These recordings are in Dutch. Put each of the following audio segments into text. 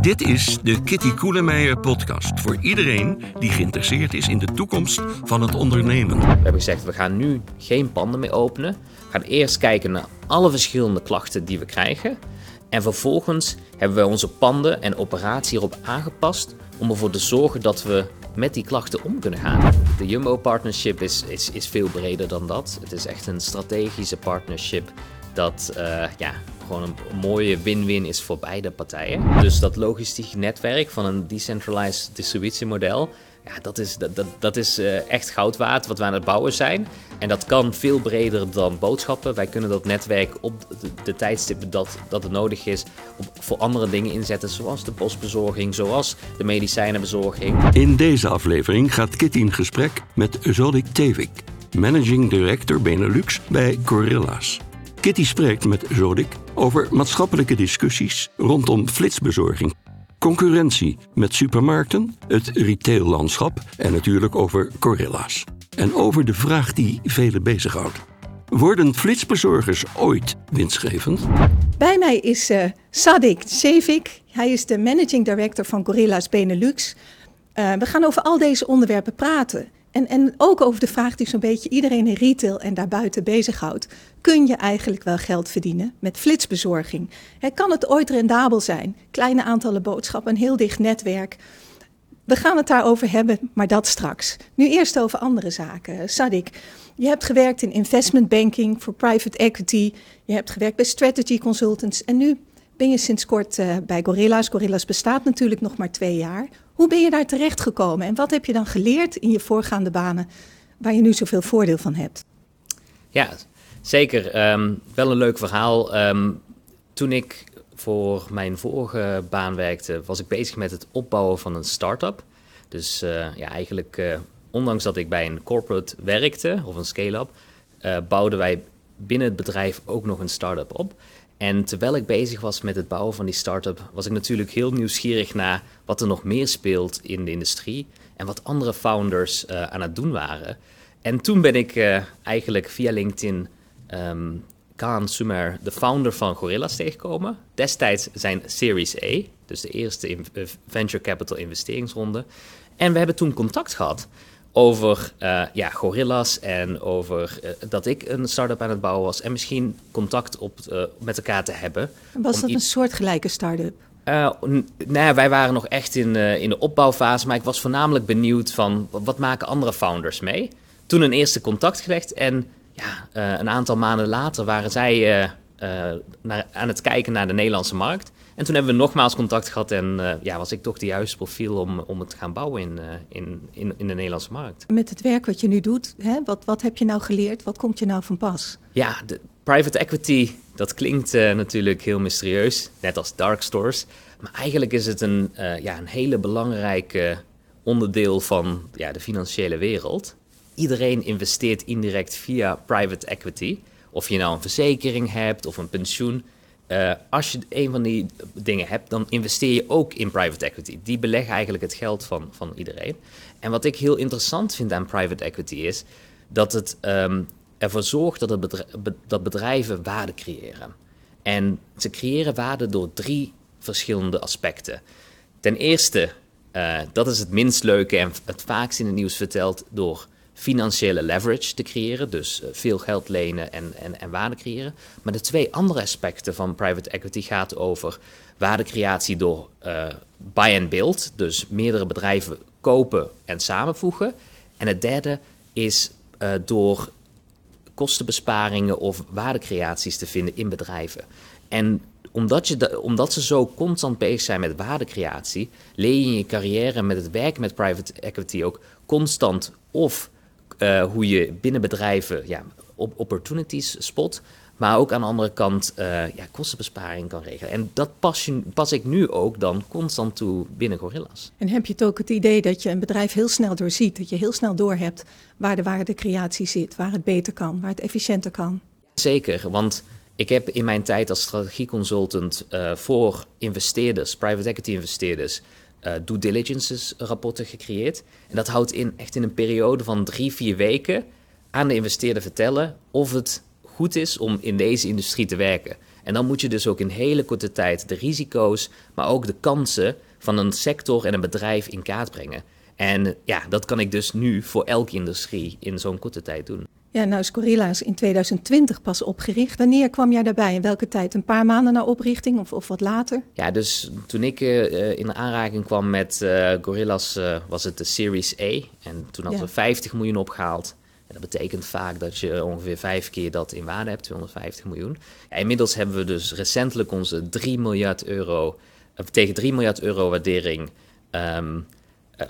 Dit is de Kitty Koelemeijer podcast voor iedereen die geïnteresseerd is in de toekomst van het ondernemen. We hebben gezegd, we gaan nu geen panden meer openen. We gaan eerst kijken naar alle verschillende klachten die we krijgen. En vervolgens hebben we onze panden en operatie erop aangepast om ervoor te zorgen dat we met die klachten om kunnen gaan. De Jumbo Partnership is, is, is veel breder dan dat. Het is echt een strategische partnership dat uh, ja, gewoon een mooie win-win is voor beide partijen. Dus dat logistiek netwerk van een decentralized distributiemodel, ja, dat is, dat, dat, dat is uh, echt goud waard wat we aan het bouwen zijn. En dat kan veel breder dan boodschappen. Wij kunnen dat netwerk op de, tijdstippen dat, dat het nodig is op, voor andere dingen inzetten, zoals de postbezorging, zoals de medicijnenbezorging. In deze aflevering gaat Kitty in gesprek met Zodik Tevik, Managing Director Benelux bij Gorilla's. Kitty spreekt met Zodik over maatschappelijke discussies rondom flitsbezorging, concurrentie met supermarkten, het retaillandschap en natuurlijk over Gorilla's. En over de vraag die velen bezighoudt. Worden flitsbezorgers ooit winstgevend? Bij mij is uh, Sadik Sevik. Hij is de managing director van Gorilla's Benelux. Uh, we gaan over al deze onderwerpen praten. En, en ook over de vraag die zo'n beetje iedereen in retail en daarbuiten bezighoudt. Kun je eigenlijk wel geld verdienen met flitsbezorging? Kan het ooit rendabel zijn? Kleine aantallen boodschappen, een heel dicht netwerk. We gaan het daarover hebben, maar dat straks. Nu eerst over andere zaken. Sadik, je hebt gewerkt in investment banking voor private equity. Je hebt gewerkt bij strategy consultants. En nu ben je sinds kort uh, bij Gorilla's. Gorilla's bestaat natuurlijk nog maar twee jaar. Hoe ben je daar terecht gekomen en wat heb je dan geleerd in je voorgaande banen waar je nu zoveel voordeel van hebt? Ja, zeker. Um, wel een leuk verhaal. Um, toen ik voor mijn vorige baan werkte, was ik bezig met het opbouwen van een start-up. Dus uh, ja, eigenlijk, uh, ondanks dat ik bij een corporate werkte of een scale-up, uh, bouwden wij binnen het bedrijf ook nog een start-up op. En terwijl ik bezig was met het bouwen van die start-up, was ik natuurlijk heel nieuwsgierig naar wat er nog meer speelt in de industrie en wat andere founders uh, aan het doen waren. En toen ben ik uh, eigenlijk via LinkedIn um, Kaan Sumer, de founder van Gorilla's, tegengekomen. Destijds zijn Series A, dus de eerste venture capital investeringsronde. En we hebben toen contact gehad over uh, ja, gorillas en over uh, dat ik een start-up aan het bouwen was en misschien contact op, uh, met elkaar te hebben. Was dat een soortgelijke start-up? nou, wij waren nog echt in, in de opbouwfase, maar ik was voornamelijk benieuwd van wat maken andere founders mee. Toen een eerste contact gelegd en ja, een aantal maanden later waren zij naar, aan het kijken naar de Nederlandse markt. En toen hebben we nogmaals contact gehad en uh, ja, was ik toch de juiste profiel om, om het te gaan bouwen in, uh, in, in, in de Nederlandse markt. Met het werk wat je nu doet, hè, wat, wat heb je nou geleerd? Wat komt je nou van pas? Ja, de private equity, dat klinkt uh, natuurlijk heel mysterieus, net als dark stores. Maar eigenlijk is het een, ja, een hele belangrijke onderdeel van ja, de financiële wereld. Iedereen investeert indirect via private equity. Of je nou een verzekering hebt of een pensioen. Uh, als je een van die dingen hebt, dan investeer je ook in private equity. Die beleggen eigenlijk het geld van, van iedereen. En wat ik heel interessant vind aan private equity is dat het um, ervoor zorgt dat, het dat bedrijven waarde creëren. En ze creëren waarde door drie verschillende aspecten. Ten eerste, uh, dat is het minst leuke en het vaakst in het nieuws verteld, door financiële leverage te creëren, dus veel geld lenen en, en, en waarde creëren. Maar de twee andere aspecten van private equity gaat over waardecreatie door uh, buy and build, dus meerdere bedrijven kopen en samenvoegen. En het derde is uh, door kostenbesparingen of waardecreaties te vinden in bedrijven. En omdat, je omdat ze zo constant bezig zijn met waardecreatie, leer je in je carrière met het werken met private equity ook constant of uh, hoe je binnen bedrijven ja, opportunities spot, maar ook aan de andere kant uh, ja, kostenbesparing kan regelen. En dat pas, je, pas ik nu ook dan constant toe binnen Gorillas. En heb je het ook het idee dat je een bedrijf heel snel doorziet, dat je heel snel doorhebt waar de waardecreatie zit, waar het beter kan, waar het efficiënter kan? Zeker, want ik heb in mijn tijd als strategieconsultant uh, voor investeerders, private equity investeerders, uh, due diligence rapporten gecreëerd. En dat houdt in echt in een periode van drie, vier weken aan de investeerder vertellen of het goed is om in deze industrie te werken. En dan moet je dus ook in hele korte tijd de risico's, maar ook de kansen van een sector en een bedrijf in kaart brengen. En ja, dat kan ik dus nu voor elke industrie in zo'n korte tijd doen. Ja, nou is Gorilla's in 2020 pas opgericht. Wanneer kwam jij daarbij? In welke tijd? Een paar maanden na oprichting of, of wat later? Ja, dus toen ik uh, in aanraking kwam met uh, Gorilla's uh, was het de Series A. En toen hadden ja. we 50 miljoen opgehaald. En dat betekent vaak dat je ongeveer vijf keer dat in waarde hebt, 250 miljoen. Ja, inmiddels hebben we dus recentelijk onze 3 miljard euro, tegen 3 miljard euro waardering... Um,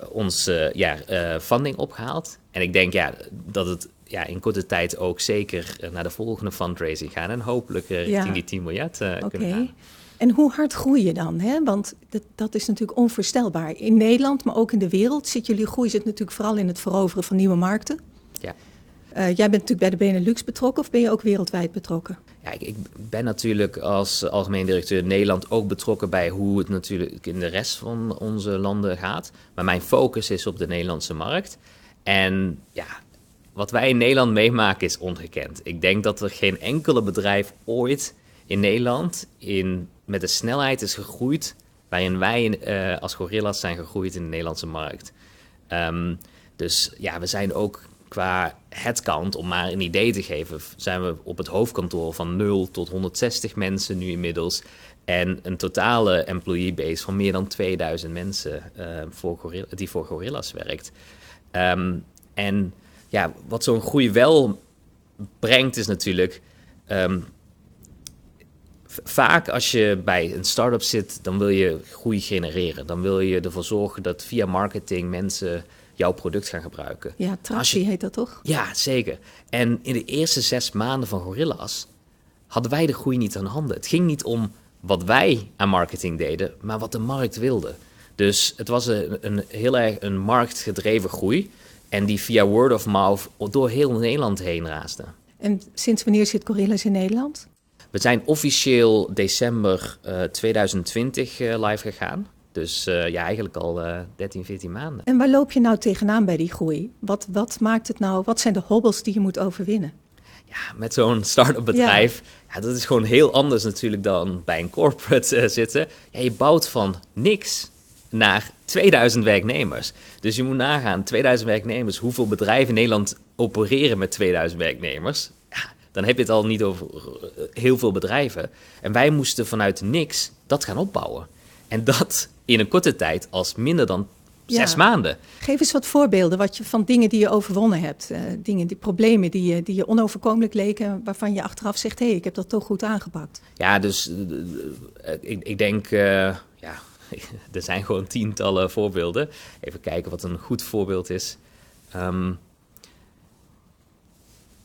onze ja, funding opgehaald. En ik denk ja, dat het ja, in korte tijd ook zeker eh, naar de volgende fundraising gaan. En hopelijk uh, richting ja. die 10 miljard uh, kunnen gaan. En hoe hard groei je dan? Hè? Want dat, dat is natuurlijk onvoorstelbaar. In Nederland, maar ook in de wereld, zit jullie groei zit natuurlijk vooral in het veroveren van nieuwe markten. Ja. Uh, jij bent natuurlijk bij de Benelux betrokken of ben je ook wereldwijd betrokken? Ja, ik, ik, ben natuurlijk als algemeen directeur Nederland ook betrokken bij hoe het natuurlijk in de rest van onze landen gaat. Maar mijn focus is op de Nederlandse markt. En ja, wat wij in Nederland meemaken is ongekend. Ik denk dat er geen enkele bedrijf ooit in Nederland in, met de snelheid is gegroeid waarin wij uh, als gorillas zijn gegroeid in de Nederlandse markt. Um, dus ja, we zijn ook qua headcount, om maar een idee te geven, zijn we op het hoofdkantoor van 0 tot 160 mensen nu inmiddels. En een totale employee base van meer dan 2000 mensen uh, voor gorilla, die voor gorillas werkt. Um, en ja, wat zo'n groei wel brengt, is natuurlijk. Um, vaak als je bij een start-up zit, dan wil je groei genereren. Dan wil je ervoor zorgen dat via marketing mensen jouw product gaan gebruiken. Ja, tractie heet dat toch? Ja, zeker. En in de eerste zes maanden van Gorillas hadden wij de groei niet aan handen. Het ging niet om wat wij aan marketing deden, maar wat de markt wilde. Dus het was een, een heel erg een marktgedreven groei. En die via word of mouth door heel Nederland heen raasde. En sinds wanneer zit Gorillas in Nederland? We zijn officieel december uh, 2020 uh, live gegaan. Dus uh, ja, eigenlijk al 13, 14 maanden. En waar loop je nou tegenaan bij die groei? Wat, wat maakt het nou? Wat zijn de hobbels die je moet overwinnen? Ja, met zo'n start-up bedrijf, ja. ja. dat is gewoon heel anders natuurlijk dan bij een corporate zitten. Ja, je bouwt van niks naar 2000 werknemers. Dus je moet nagaan, 2000 werknemers, hoeveel bedrijven in Nederland opereren met 2000 werknemers? Ja, dan heb je het al niet over eh, heel veel bedrijven. En wij moesten vanuit niks dat gaan opbouwen. En dat in een korte tijd als minder dan zes maanden. Geef eens wat voorbeelden wat je, van dingen die je overwonnen hebt. Uh, dingen, die problemen die je, die je onoverkomelijk leken, waarvan je achteraf zegt: hé, hey, ik heb dat toch goed aangepakt. Ja, dus uh, ik, ik, denk, uh, er zijn gewoon tientallen voorbeelden. Even kijken wat een goed voorbeeld is.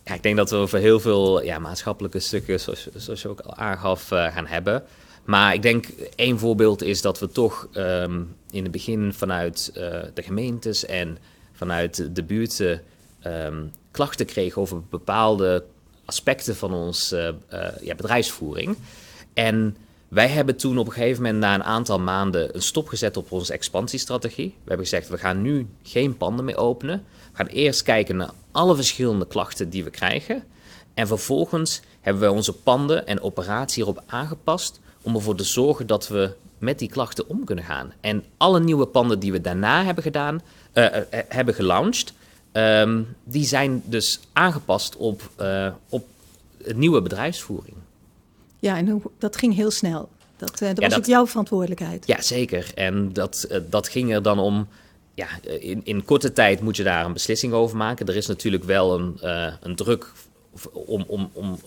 Ja, ik denk dat we over heel veel ja, maatschappelijke stukken, zoals, zoals je ook al aangaf, uh, gaan hebben. Maar ik denk één voorbeeld is dat we toch um, in het begin vanuit uh, de gemeentes en vanuit de buurten um, klachten kregen over bepaalde aspecten van onze uh, ja, bedrijfsvoering. En wij hebben toen op een gegeven moment na een aantal maanden een stop gezet op onze expansiestrategie. We hebben gezegd, we gaan nu geen panden meer openen. We gaan eerst kijken naar alle verschillende klachten die we krijgen. En vervolgens hebben we onze panden en operatie erop aangepast om ervoor te zorgen dat we met die klachten om kunnen gaan. En alle nieuwe panden die we daarna hebben gedaan, uh, uh, hebben gelaunched, um, die zijn dus aangepast op, uh, op nieuwe bedrijfsvoering. Ja, en dat ging heel snel. Dat, uh, dat ja, was dat, ook jouw verantwoordelijkheid. Ja, zeker. En dat, uh, dat ging er dan om. Ja, in, in korte tijd moet je daar een beslissing over maken. Er is natuurlijk wel een, uh, een druk om, om, om,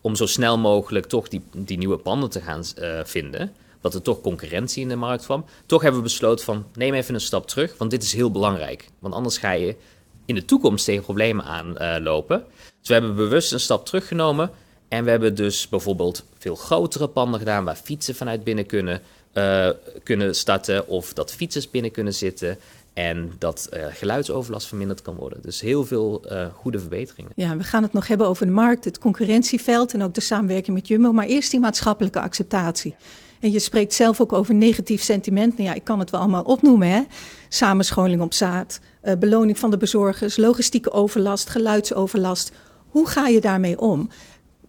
om zo snel mogelijk toch die, die nieuwe panden te gaan vinden. Dat er toch concurrentie in de markt kwam. Toch hebben we besloten van neem even een stap terug, want dit is heel belangrijk. Want anders ga je in de toekomst tegen problemen aanlopen. Dus we hebben bewust een stap teruggenomen en we hebben dus bijvoorbeeld veel grotere panden gedaan waar fietsen vanuit binnen kunnen, uh, kunnen starten of dat fietsers binnen kunnen zitten. En dat uh, geluidsoverlast verminderd kan worden. Dus heel veel uh, goede verbeteringen. Ja, we gaan het nog hebben over de markt, het concurrentieveld en ook de samenwerking met Jumbo. Maar eerst die maatschappelijke acceptatie. En je spreekt zelf ook over negatief sentiment. Nou ja, ik kan het wel allemaal opnoemen. Hè? Samenscholing op zaad, beloning van de bezorgers, logistieke overlast, geluidsoverlast. Hoe ga je daarmee om?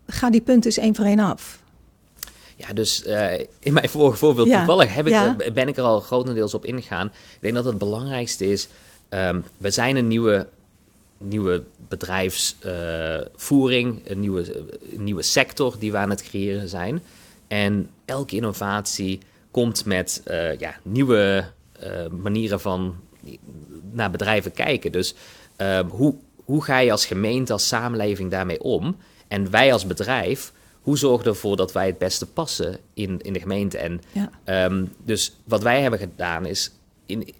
Ga die punten eens één voor één af. Ja, dus uh, in mijn vorige voorbeeld Ja, toevallig heb ik, ja. eh, ben ik er al grotendeels op ingegaan. Ik denk dat het belangrijkste is, ehm, we zijn een nieuwe, nieuwe bedrijfsvoering, een, nieuwe, eh, een nieuwe sector die we aan het creëren zijn. En elke innovatie komt met eh, ja, nieuwe eh, manieren van naar bedrijven kijken. Dus ehm, hoe, hoe ga je als gemeente, als samenleving daarmee om? En wij als bedrijf, hoe zorgen we ervoor dat wij het beste passen in, in de gemeente? En Ja. Ehm, dus wat wij hebben gedaan is in,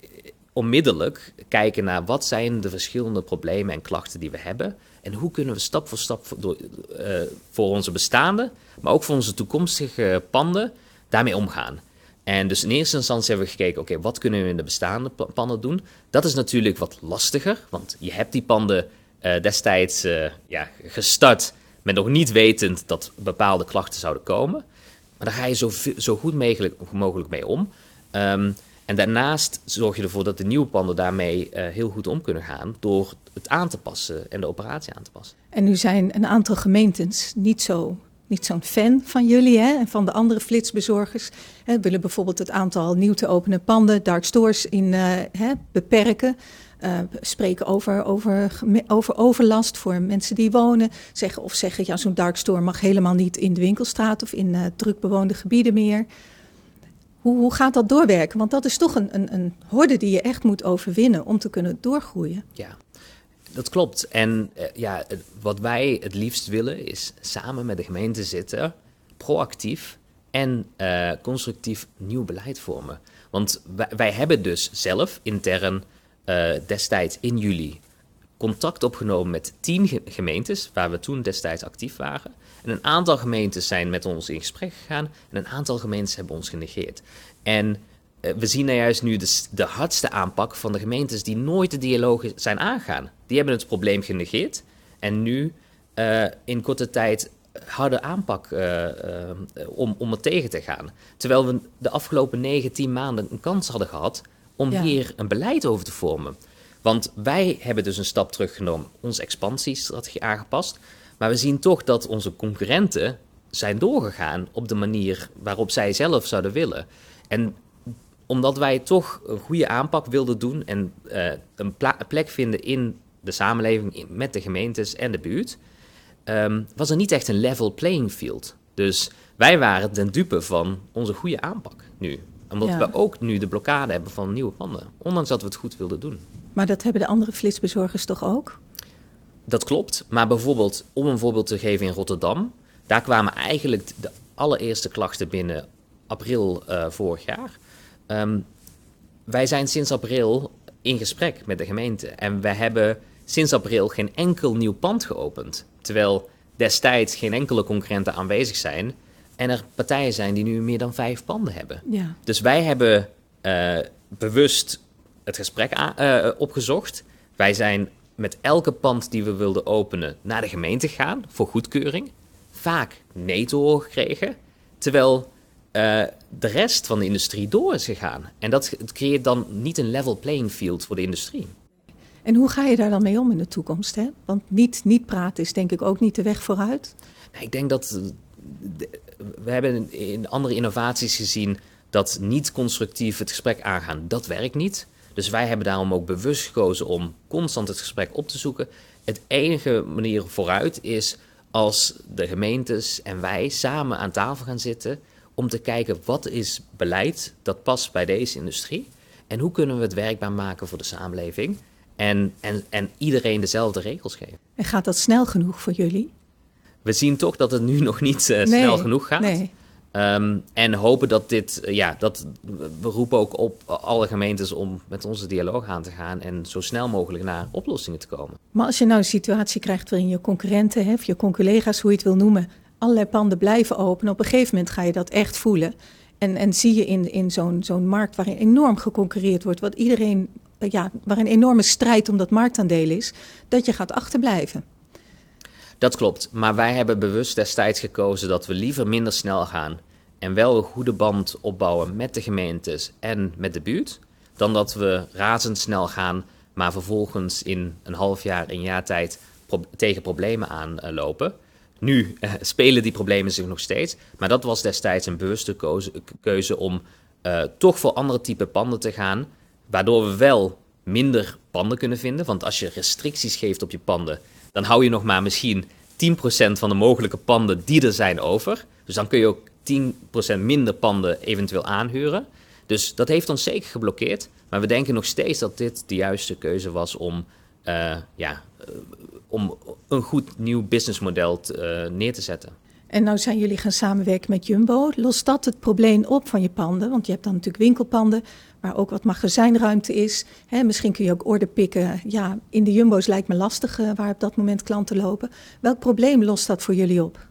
onmiddellijk kijken naar wat zijn de verschillende problemen en klachten die we hebben. En hoe kunnen we stap voor stap voor, door, eh, voor onze bestaande, maar ook voor onze toekomstige panden daarmee omgaan. En dus in eerste instantie hebben we gekeken, oké, wat kunnen we in de bestaande pa- panden doen? Dat is natuurlijk wat lastiger, want je hebt die panden eh, destijds eh, ja, gestart met nog niet wetend dat bepaalde klachten zouden komen. Maar daar ga je zo, zo goed mogelijk, mogelijk mee om. Ehm, en daarnaast zorg je ervoor dat de nieuwe panden daarmee eh, heel goed om kunnen gaan door het aan te passen en de operatie aan te passen. En nu zijn een aantal gemeentes niet zo niet zo'n fan van jullie hè, en van de andere flitsbezorgers. Hè, willen bijvoorbeeld het aantal nieuw te openen panden, dark stores, in, eh, hè, beperken. Eh, spreken over, over, over overlast voor mensen die wonen. Zeggen, of zeggen, ja, zo'n dark store mag helemaal niet in de winkelstraat of in eh, druk bewoonde gebieden meer. Hoe, hoe gaat dat doorwerken? Want dat is toch een, een, een horde die je echt moet overwinnen om te kunnen doorgroeien. Ja, dat klopt. En eh, ja, wat wij het liefst willen is samen met de gemeente zitten, proactief en eh, constructief nieuw beleid vormen. Want wij hebben dus zelf intern eh, destijds in juli contact opgenomen met tien ge- gemeentes waar we toen destijds actief waren. En een aantal gemeentes zijn met ons in gesprek gegaan en een aantal gemeentes hebben ons genegeerd. En eh, we zien nou juist nu de, de hardste aanpak van de gemeentes die nooit de dialoog zijn aangaan. Die hebben het probleem genegeerd en nu eh, in korte tijd harde aanpak om, om het tegen te gaan. Terwijl we de afgelopen 9, 10 maanden een kans hadden gehad om Ja. hier een beleid over te vormen. Want wij hebben dus een stap teruggenomen, onze expansiestrategie aangepast. Maar we zien toch dat onze concurrenten zijn doorgegaan op de manier waarop zij zelf zouden willen. En omdat wij toch een goede aanpak wilden doen en eh, een plek vinden in de samenleving in- met de gemeentes en de buurt, ehm, was er niet echt een level playing field. Dus wij waren ten dupe van onze goede aanpak nu. Omdat Ja. we ook nu de blokkade hebben van nieuwe panden. Ondanks dat we het goed wilden doen. Maar dat hebben de andere flitsbezorgers toch ook? Dat klopt. Maar bijvoorbeeld, om een voorbeeld te geven in Rotterdam, daar kwamen eigenlijk de allereerste klachten binnen april eh, vorig jaar. Ehm, wij zijn sinds april in gesprek met de gemeente en we hebben sinds april geen enkel nieuw pand geopend. Terwijl destijds geen enkele concurrenten aanwezig zijn en er partijen zijn die nu meer dan vijf panden hebben. Ja. Dus wij hebben eh, bewust het gesprek eh, opgezocht. Wij zijn met elke pand die we wilden openen naar de gemeente gegaan voor goedkeuring. Vaak nee te horen gekregen. Terwijl eh, de rest van de industrie door is gegaan. En dat creëert dan niet een level playing field voor de industrie. En hoe ga je daar dan mee om in de toekomst? Hè? Want niet, niet praten is denk ik ook niet de weg vooruit. Nou, ik denk dat de- we hebben in andere innovaties gezien dat niet constructief het gesprek aangaan, dat werkt niet. Dus wij hebben daarom ook bewust gekozen om constant het gesprek op te zoeken. Het enige manier vooruit is als de gemeentes en wij samen aan tafel gaan zitten om te kijken wat is beleid dat past bij deze industrie en hoe kunnen we het werkbaar maken voor de samenleving en, en, en iedereen dezelfde regels geven. En gaat dat snel genoeg voor jullie? We zien toch dat het nu nog niet eh, snel genoeg gaat. Nee. Ehm, en hopen dat dit, eh, ja, dat we roepen ook op alle gemeentes om met onze dialoog aan te gaan en zo snel mogelijk naar oplossingen te komen. Maar als je nou een situatie krijgt waarin je concurrenten, hè, of je conculega's, hoe je het wil noemen, allerlei panden blijven open, op een gegeven moment ga je dat echt voelen. En, en zie je in, in zo'n zo'n markt waarin enorm geconcurreerd wordt, wat iedereen, eh, ja, waarin een enorme strijd om dat marktaandeel is, dat je gaat achterblijven. Dat klopt, maar wij hebben bewust destijds gekozen dat we liever minder snel gaan en wel een goede band opbouwen met de gemeentes en met de buurt, dan dat we razendsnel gaan, maar vervolgens in een half jaar, een jaar tijd tegen problemen aanlopen. nu spelen die problemen zich nog steeds. Maar dat was destijds een bewuste keuze, om toch voor andere type panden te gaan. Waardoor we wel minder panden kunnen vinden. Want als je restricties geeft op je panden, dan hou je nog maar misschien 10% van de mogelijke panden die er zijn over. Dus dan kun je ook 10% minder panden eventueel aanhuren. Dus dat heeft ons zeker geblokkeerd. Maar we denken nog steeds dat dit de juiste keuze was om, uh, ja, uh, om een goed nieuw businessmodel uh, neer te zetten. En nou zijn jullie gaan samenwerken met Jumbo. Lost dat het probleem op van je panden? Want je hebt dan natuurlijk winkelpanden waar ook wat magazijnruimte is. Hè, misschien kun je ook orde pikken. Ja, in de Jumbo's lijkt me lastig waar op dat moment klanten lopen. Welk probleem lost dat voor jullie op?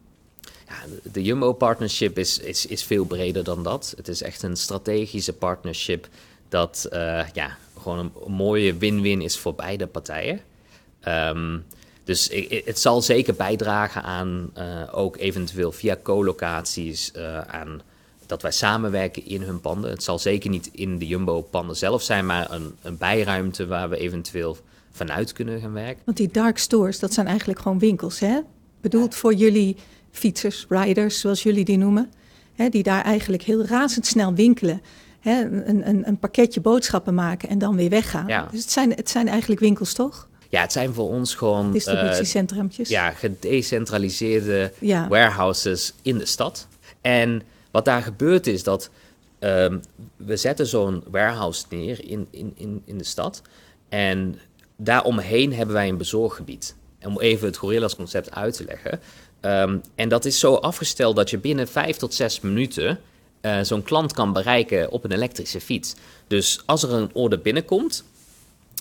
de Jumbo-partnership is, is, is veel breder dan dat. Het is echt een strategische partnership dat uh, ja, gewoon een mooie win-win is voor beide partijen. Um, dus het zal zeker bijdragen aan uh, ook eventueel via co-locaties aan dat wij samenwerken in hun panden. Het zal zeker niet in de Jumbo-panden zelf zijn, maar een, een bijruimte waar we eventueel vanuit kunnen gaan werken. Want die dark stores, dat zijn eigenlijk gewoon winkels, hè? Bedoeld voor jullie fietsers, riders, zoals jullie die noemen, hè, die daar eigenlijk heel razendsnel winkelen. Hè, een, een, een, pakketje boodschappen maken en dan weer weggaan. Ja. Dus het zijn, het zijn eigenlijk winkels, toch? Ja, het zijn voor ons gewoon... Distributiecentrumpjes. Uh, ja, gedecentraliseerde warehouses in de stad. En wat daar gebeurt is dat um, we zetten zo'n warehouse neer in, in, in, in de stad. En daaromheen hebben wij een bezorggebied. Om even het Gorillas concept uit te leggen. Um, en dat is zo afgesteld dat je binnen vijf tot zes minuten uh, zo'n klant kan bereiken op een elektrische fiets. Dus als er een order binnenkomt,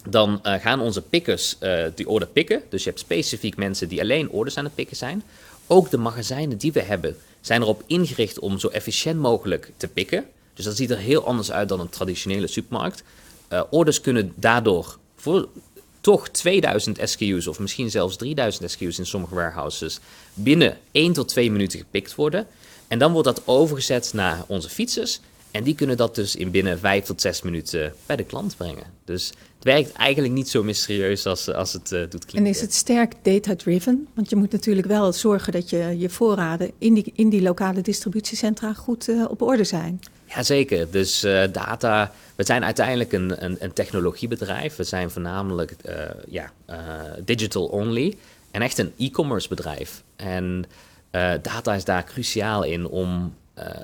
dan uh, gaan onze pickers uh, die order pikken. Dus je hebt specifiek mensen die alleen orders aan het pikken zijn. Ook de magazijnen die we hebben zijn erop ingericht om zo efficiënt mogelijk te pikken. Dus dat ziet er heel anders uit dan een traditionele supermarkt. orders kunnen daardoor voor toch 2000 SKU's of misschien zelfs 3000 SKU's in sommige warehouses binnen 1 tot 2 minuten gepikt worden. En dan wordt dat overgezet naar onze fietsers. En die kunnen dat dus in binnen 5 tot 6 minuten bij de klant brengen. Dus het werkt eigenlijk niet zo mysterieus als, als het uh, doet klinken. En is het sterk data-driven? Want je moet natuurlijk wel zorgen dat je, je voorraden in die, in die lokale distributiecentra goed uh, op orde zijn. Jazeker, dus uh, data. We zijn uiteindelijk een, een, een, technologiebedrijf. We zijn voornamelijk ja, digital only en echt een e-commerce bedrijf. En data is daar cruciaal in om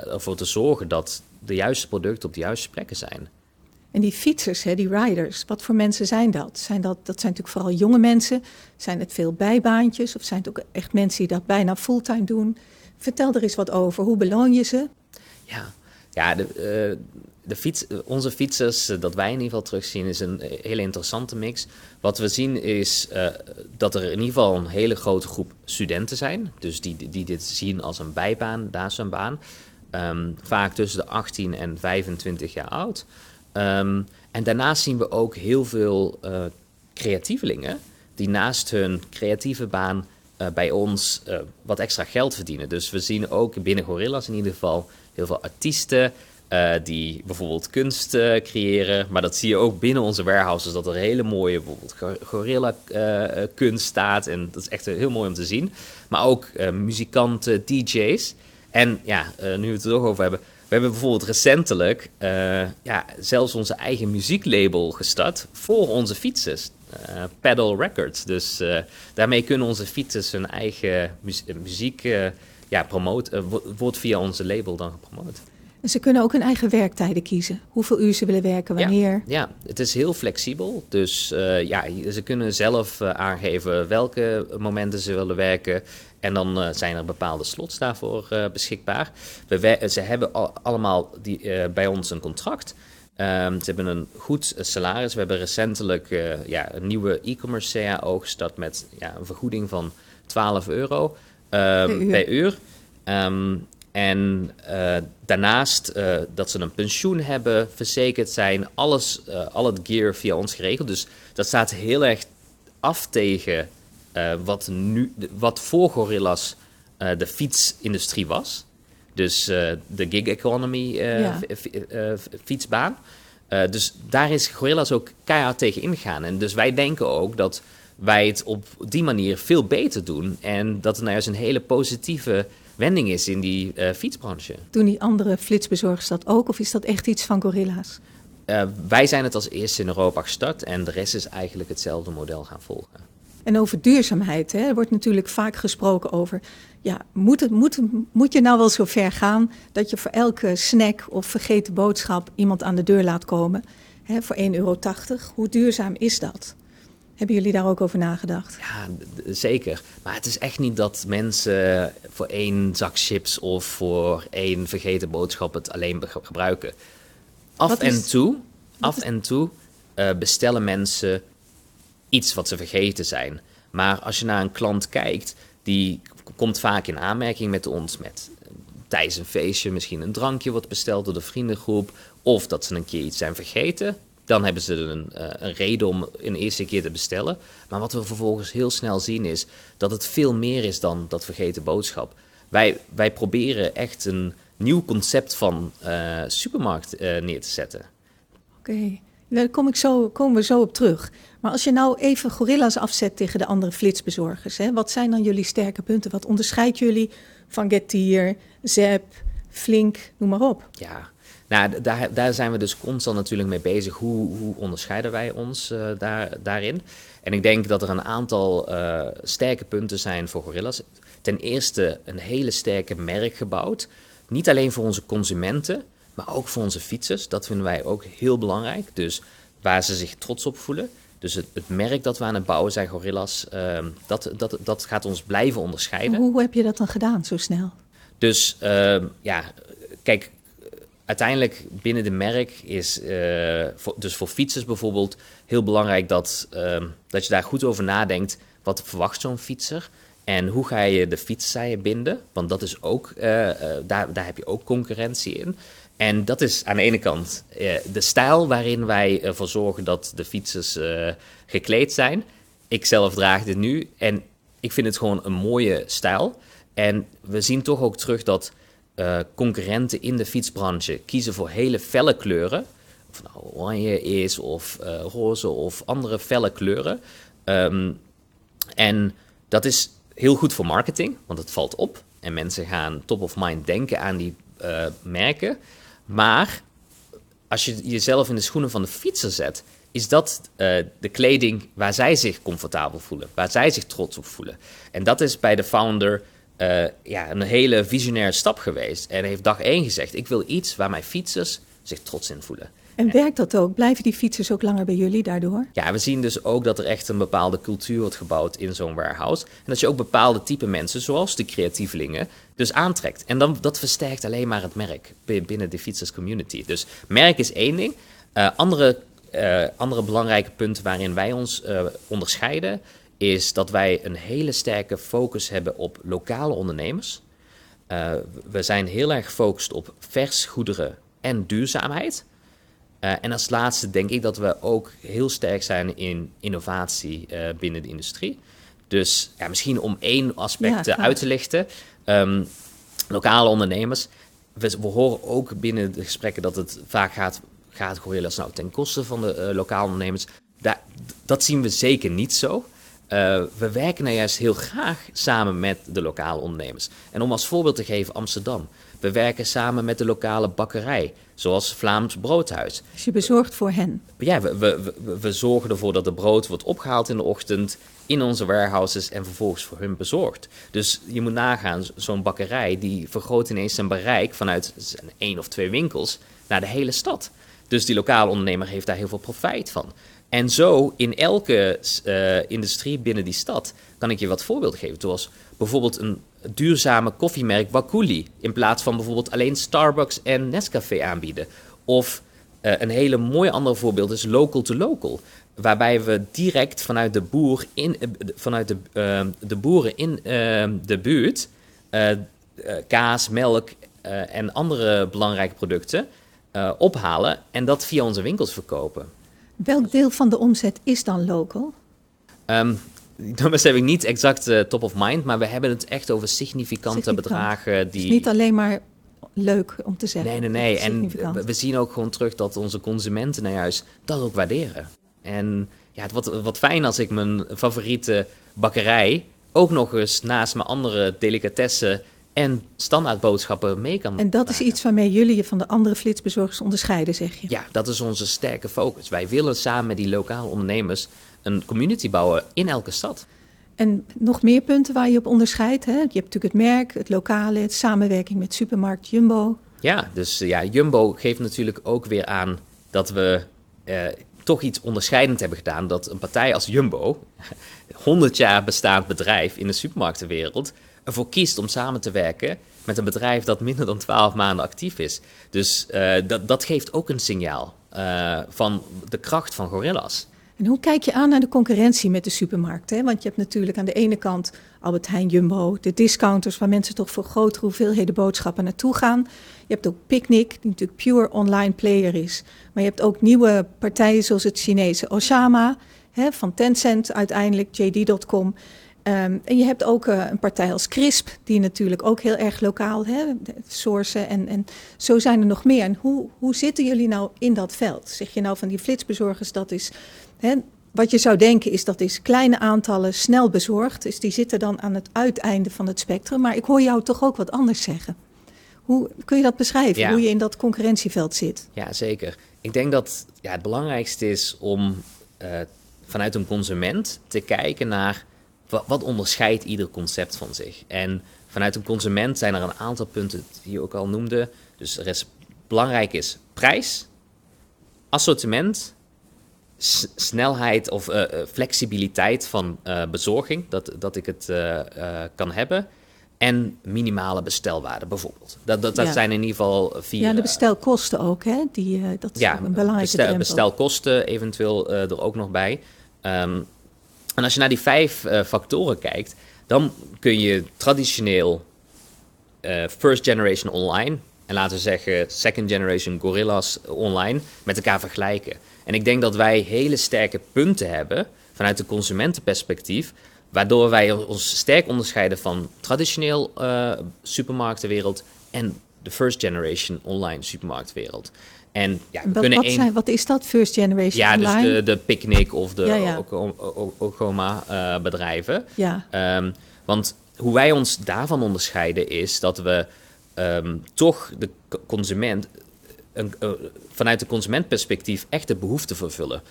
ervoor te zorgen dat de juiste producten op de juiste plekken zijn. En die fietsers, hè, die riders, wat voor mensen zijn dat? Zijn dat? Dat zijn natuurlijk vooral jonge mensen. Zijn het veel bijbaantjes of zijn het ook echt mensen die dat bijna fulltime doen? Vertel er eens wat over. Hoe beloon je ze? Ja, ja, de, uh, de fiets, onze fietsers, uh, dat wij in ieder geval terugzien, is een hele interessante mix. Wat we zien is uh, dat er in ieder geval een hele grote groep studenten zijn. Dus die, die dit zien als een bijbaan, daar een baan. Um, vaak tussen de 18 en 25 jaar oud. Um, en daarnaast zien we ook heel veel creatievelingen die naast hun creatieve baan bij ons wat extra geld verdienen. Dus we zien ook binnen Gorillas in ieder geval heel veel artiesten die bijvoorbeeld kunst creëren. Maar dat zie je ook binnen onze warehouses, dat er hele mooie bijvoorbeeld gorilla kunst staat. En dat is echt heel mooi om te zien. Maar ook muzikanten, DJ's. En ja, nu we het er toch over hebben. We hebben bijvoorbeeld recentelijk ja, zelfs onze eigen muzieklabel gestart voor onze fietsers. Pedal Records. Dus daarmee kunnen onze fietsers hun eigen muziek ja, promoot, uh, wordt via onze label dan gepromoot. En ze kunnen ook hun eigen werktijden kiezen. Hoeveel uur ze willen werken, wanneer. Ja, ja het is heel flexibel. Dus uh, ja, ze kunnen zelf uh, aangeven welke momenten ze willen werken. En dan uh, zijn er bepaalde slots daarvoor beschikbaar. We, ze hebben al, allemaal die, bij ons een contract. Um, ze hebben een goed salaris. We hebben recentelijk ja, een nieuwe e-commerce CAO gestart met ja, een vergoeding van 12 euro. Ehm, per uur. Um, en uh, daarnaast uh, dat ze een pensioen hebben, verzekerd zijn, alles, uh, al het gear via ons geregeld. Dus dat staat heel erg af tegen wat, nu, wat voor Gorillas de fietsindustrie was. Dus de gig economy ja. fietsbaan. dus daar is Gorillas ook keihard tegen ingegaan. En dus wij denken ook dat wij het op die manier veel beter doen. En dat er nou juist een hele positieve wending is in die uh, fietsbranche. Doen die andere flitsbezorgers dat ook? Of is dat echt iets van Gorilla's? Uh, wij zijn het als eerste in Europa gestart en de rest is eigenlijk hetzelfde model gaan volgen. En over duurzaamheid, hè, er wordt natuurlijk vaak gesproken over, ja, moet, het, moet, moet je nou wel zo ver gaan dat je voor elke snack of vergeten boodschap iemand aan de deur laat komen hè, voor 1,80 euro? Hoe duurzaam is dat? Hebben jullie daar ook over nagedacht? Ja, zeker. Maar het is echt niet dat mensen voor één zak chips of voor één vergeten boodschap het alleen gebruiken. Af en toe, af en toe uh, bestellen mensen iets wat ze vergeten zijn. Maar als je naar een klant kijkt, die komt vaak in aanmerking met ons met tijdens een feestje misschien een drankje wordt besteld door de vriendengroep. Of dat ze een keer iets zijn vergeten. Dan hebben ze een, uh, een, reden om een eerste keer te bestellen. Maar wat we vervolgens heel snel zien is dat het veel meer is dan dat vergeten boodschap. Wij, wij proberen echt een nieuw concept van uh, supermarkt uh, neer te zetten. Oké, daar kom ik zo, komen we zo op terug. Maar als je nou even gorilla's afzet tegen de andere flitsbezorgers, hè, wat zijn dan jullie sterke punten? Wat onderscheidt jullie van Getir, Zep, Flink, noem maar op? Ja, nou, daar, daar zijn we dus constant natuurlijk mee bezig. Hoe, hoe onderscheiden wij ons uh, daar, daarin? En ik denk dat er een aantal uh, sterke punten zijn voor Gorilla's. Ten eerste een hele sterke merk gebouwd. Niet alleen voor onze consumenten, maar ook voor onze fietsers. Dat vinden wij ook heel belangrijk. Dus waar ze zich trots op voelen. Dus het, het merk dat we aan het bouwen zijn, Gorilla's, uh, dat, dat, dat gaat ons blijven onderscheiden. Hoe heb je dat dan gedaan zo snel? Dus uh, ja, kijk, uiteindelijk binnen de merk is, uh, voor, dus voor fietsers bijvoorbeeld, heel belangrijk dat, uh, dat je daar goed over nadenkt. Wat verwacht zo'n fietser? En hoe ga je de fietszijen binden? Want dat is ook, uh, daar, daar heb je ook concurrentie in. En dat is aan de ene kant de stijl waarin wij ervoor zorgen dat de fietsers gekleed zijn. Ik zelf draag dit nu en ik vind het gewoon een mooie stijl. En we zien toch ook terug dat uh, concurrenten in de fietsbranche kiezen voor hele felle kleuren. Of nou oranje is, of uh, roze, of andere felle kleuren. Um, en dat is heel goed voor marketing, want het valt op. En mensen gaan top of mind denken aan die uh, merken. Maar als je jezelf in de schoenen van de fietser zet, is dat de kleding waar zij zich comfortabel voelen, waar zij zich trots op voelen. En dat is bij de founder uh, ja, een hele visionaire stap geweest. En heeft dag één gezegd: Ik wil iets waar mijn fietsers zich trots in voelen. En werkt dat ook? Blijven die fietsers ook langer bij jullie daardoor? Ja, we zien dus ook dat er echt een bepaalde cultuur wordt gebouwd in zo'n warehouse. En dat je ook bepaalde type mensen, zoals de creatievelingen, dus aantrekt. En dan, dat versterkt alleen maar het merk binnen de fietserscommunity. Dus merk is één ding. Uh, andere, uh, andere belangrijke punten waarin wij ons onderscheiden is dat wij een hele sterke focus hebben op lokale ondernemers. Uh, we zijn heel erg gefocust op vers goederen en duurzaamheid. Uh, en als laatste denk ik dat we ook heel sterk zijn in innovatie uh, binnen de industrie. Dus ja, misschien om één aspect ja, uit te lichten. Um, lokale ondernemers. We, we, horen ook binnen de gesprekken dat het vaak gaat, gaat gorillas nou ten koste van de lokale ondernemers. Da dat zien we zeker niet zo. Uh, we werken nou juist heel graag samen met de lokale ondernemers. En om als voorbeeld te geven, Amsterdam. We werken samen met de lokale bakkerij, zoals Vlaams Broodhuis. Dus je bezorgt voor hen? Ja, we, we, we, we zorgen ervoor dat de brood wordt opgehaald in de ochtend in onze warehouses en vervolgens voor hun bezorgd. Dus je moet nagaan, zo'n bakkerij die vergroot ineens zijn bereik vanuit één of twee winkels naar de hele stad. Dus die lokale ondernemer heeft daar heel veel profijt van. En zo in elke uh, industrie binnen die stad kan ik je wat voorbeelden geven. Zoals bijvoorbeeld een duurzame koffiemerk Wakuli. In plaats van bijvoorbeeld alleen Starbucks en Nescafé aanbieden. Of uh, een hele mooie andere voorbeeld is local to local. Waarbij we direct vanuit de, boer in, uh, vanuit de, de boeren in de buurt kaas, melk en andere belangrijke producten ophalen. En dat via onze winkels verkopen. Welk deel van de omzet is dan local? Um, dat heb ik niet exact uh, top of mind, maar we hebben het echt over significante Significant. bedragen. Die... Dus niet alleen maar leuk om te zeggen. Nee, nee, nee. En we zien ook gewoon terug dat onze consumenten nou juist dat ook waarderen. En ja, het wat, wat fijn als ik mijn favoriete bakkerij ook nog eens naast mijn andere delicatessen en standaardboodschappen mee kan En dat is iets waarmee jullie je van de andere flitsbezorgers onderscheiden, zeg je? Ja, dat is onze sterke focus. Wij willen samen met die lokale ondernemers een community bouwen in elke stad. En nog meer punten waar je op onderscheidt. Hè? Je hebt natuurlijk het merk, het lokale, het samenwerking met supermarkt Jumbo. Ja, dus ja, Jumbo geeft natuurlijk ook weer aan dat we eh, toch iets onderscheidend hebben gedaan. Dat een partij als Jumbo, 100 jaar bestaand bedrijf in de supermarktenwereld, ervoor kiest om samen te werken met een bedrijf dat minder dan 12 maanden actief is. Dus uh, dat, dat geeft ook een signaal uh, van de kracht van Gorillas. En hoe kijk je aan naar de concurrentie met de supermarkten? Want je hebt natuurlijk aan de ene kant Albert Heijn, Jumbo, de discounters waar mensen toch voor grotere hoeveelheden boodschappen naartoe gaan. Je hebt ook Picnic, die natuurlijk pure online player is. Maar je hebt ook nieuwe partijen zoals het Chinese Osama, hè, van Tencent uiteindelijk, JD.com. Um, en je hebt ook uh, een partij als CRISP, die natuurlijk ook heel erg lokaal hè, sourcen. En, en zo zijn er nog meer. En hoe, hoe zitten jullie nou in dat veld? Zeg je nou van die flitsbezorgers, dat is Hè, wat je zou denken is dat is kleine aantallen snel bezorgd. Dus die zitten dan aan het uiteinde van het spectrum. Maar ik hoor jou toch ook wat anders zeggen. Hoe kun je dat beschrijven, hoe je in dat concurrentieveld zit? Ja, zeker. Ik denk dat ja, het belangrijkste is om uh, vanuit een consument te kijken naar wat, wat, onderscheidt ieder concept van zich. En vanuit een consument zijn er een aantal punten die je ook al noemde. Dus er is belangrijk is prijs, assortiment snelheid of uh, flexibiliteit van uh, bezorging, dat, dat ik het kan hebben. En minimale bestelwaarde bijvoorbeeld. Dat, dat, dat ja. zijn in ieder geval vier... Ja, de bestelkosten ook, hè? Die, dat is ja, een belangrijke bestel, bestelkosten eventueel er ook nog bij. Um, en als je naar die vijf factoren kijkt, dan kun je traditioneel first generation online... en laten we zeggen second generation gorillas online met elkaar vergelijken. En ik denk dat wij hele sterke punten hebben vanuit de consumentenperspectief, waardoor wij ons sterk onderscheiden van traditioneel uh, supermarktenwereld en de first generation online supermarktwereld. En ja, we wat, kunnen wat, zijn, wat is dat, first generation ja, online? Ja, dus de, de Picnic of de ja, ja. Okoma uh, bedrijven. Ja. Um, want hoe wij ons daarvan onderscheiden is dat we um, toch de consument een, uh, vanuit de consumentperspectief echt de behoefte vervullen.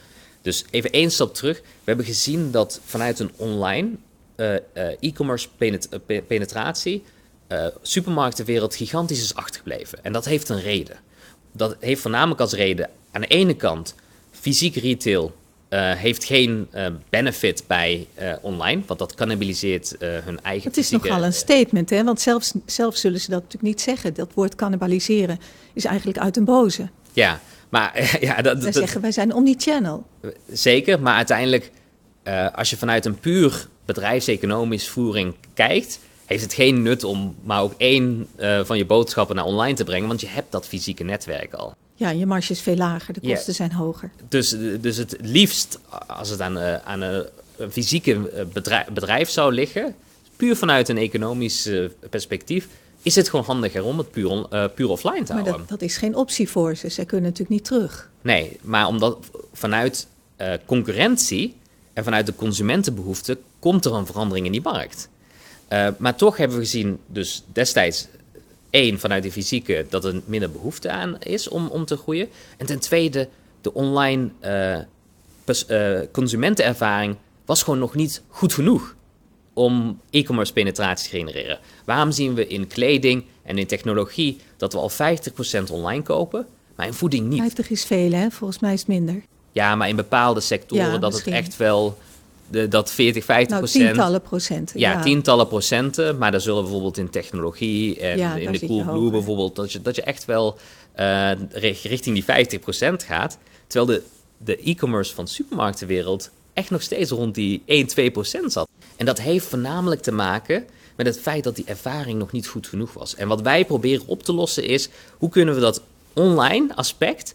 Dus even één stap terug. We hebben gezien dat vanuit een online uh, e-commerce penet penetratie supermarktenwereld gigantisch is achtergebleven. En dat heeft een reden. Dat heeft voornamelijk als reden aan de ene kant fysiek retail uh, heeft geen uh, benefit bij uh, online, want dat cannibaliseert hun eigen. Het is fysieke... nogal een statement, hè? want zelfs, zelf zullen ze dat natuurlijk niet zeggen. Dat woord cannibaliseren is eigenlijk uit een boze. Ja, maar ja, dat, Wij zeggen wij zijn omnichannel. Zeker, maar uiteindelijk, als je vanuit een puur bedrijfseconomisch voering kijkt, heeft het geen nut om maar ook één van je boodschappen naar online te brengen, want je hebt dat fysieke netwerk al. Ja, je marge is veel lager, de kosten zijn hoger. Dus, dus het liefst, als het aan, uh, aan een, een fysieke eh, bedrijf, bedrijf, zou liggen, puur vanuit een economisch uh, perspectief, is het gewoon handiger om het puur, uh, puur offline te maar houden. Dat, dat is geen optie voor ze. Zij kunnen natuurlijk niet terug. Nee, maar omdat vanuit concurrentie en vanuit de consumentenbehoeften komt er een verandering in die markt. Maar toch hebben we gezien, dus destijds één, vanuit de fysieke, dat er minder behoefte aan is om, om te groeien. En ten tweede, de online uh, uh, consumentenervaring was gewoon nog niet goed genoeg om e-commerce penetratie te genereren. Waarom zien we in kleding en in technologie dat we al 50% online kopen, maar in voeding niet? 50 is veel, hè? Volgens mij is het minder. Ja, maar in bepaalde sectoren ja, dat misschien. het echt wel de, dat 40, 50 nou, procent. tientallen procenten. Ja, ja, tientallen procenten. Maar daar zullen bijvoorbeeld in technologie en ja, in de Coolblue bijvoorbeeld, dat je, dat je echt wel uh, richting die 50 procent gaat. Terwijl de, de e-commerce van supermarktenwereld echt nog steeds rond die 1, 2 procent zat. En dat heeft voornamelijk te maken met het feit dat die ervaring nog niet goed genoeg was. En wat wij proberen op te lossen is, hoe kunnen we dat online aspect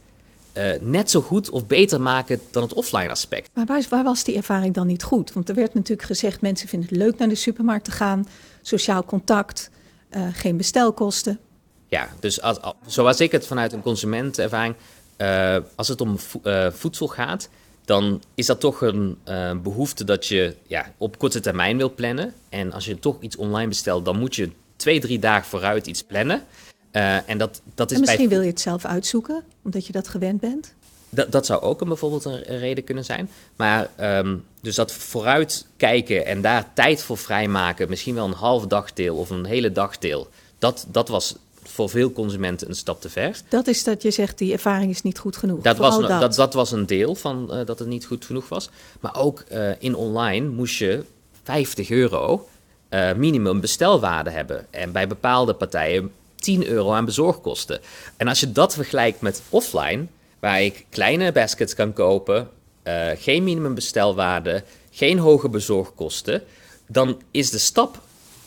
uh, net zo goed of beter maken dan het offline aspect. Maar waar, waar, was die ervaring dan niet goed? Want er werd natuurlijk gezegd, mensen vinden het leuk naar de supermarkt te gaan, sociaal contact, uh, geen bestelkosten. Ja, dus als, zoals ik het vanuit een consumentenervaring, uh, als het om vo voedsel gaat, dan is dat toch een behoefte dat je ja, op korte termijn wil plannen. En als je toch iets online bestelt, dan moet je twee, drie dagen vooruit iets plannen. Uh, en dat, dat is en misschien wil je het zelf uitzoeken, omdat je dat gewend bent. Dat, dat zou ook een, bijvoorbeeld een reden kunnen zijn. Maar um, dus dat vooruit kijken en daar tijd voor vrijmaken, misschien wel een half dagdeel of een hele dagdeel, dat, dat was voor veel consumenten een stap te ver. Dat is dat je zegt, die ervaring is niet goed genoeg. Dat, was, dat. dat. Dat, was een deel van uh, dat het niet goed genoeg was. Maar ook uh, in online moest je 50 euro uh, minimum bestelwaarde hebben. En bij bepaalde partijen 10 euro aan bezorgkosten. En als je dat vergelijkt met offline, waar ik kleine baskets kan kopen, uh, geen minimum bestelwaarde, geen hoge bezorgkosten, dan is de stap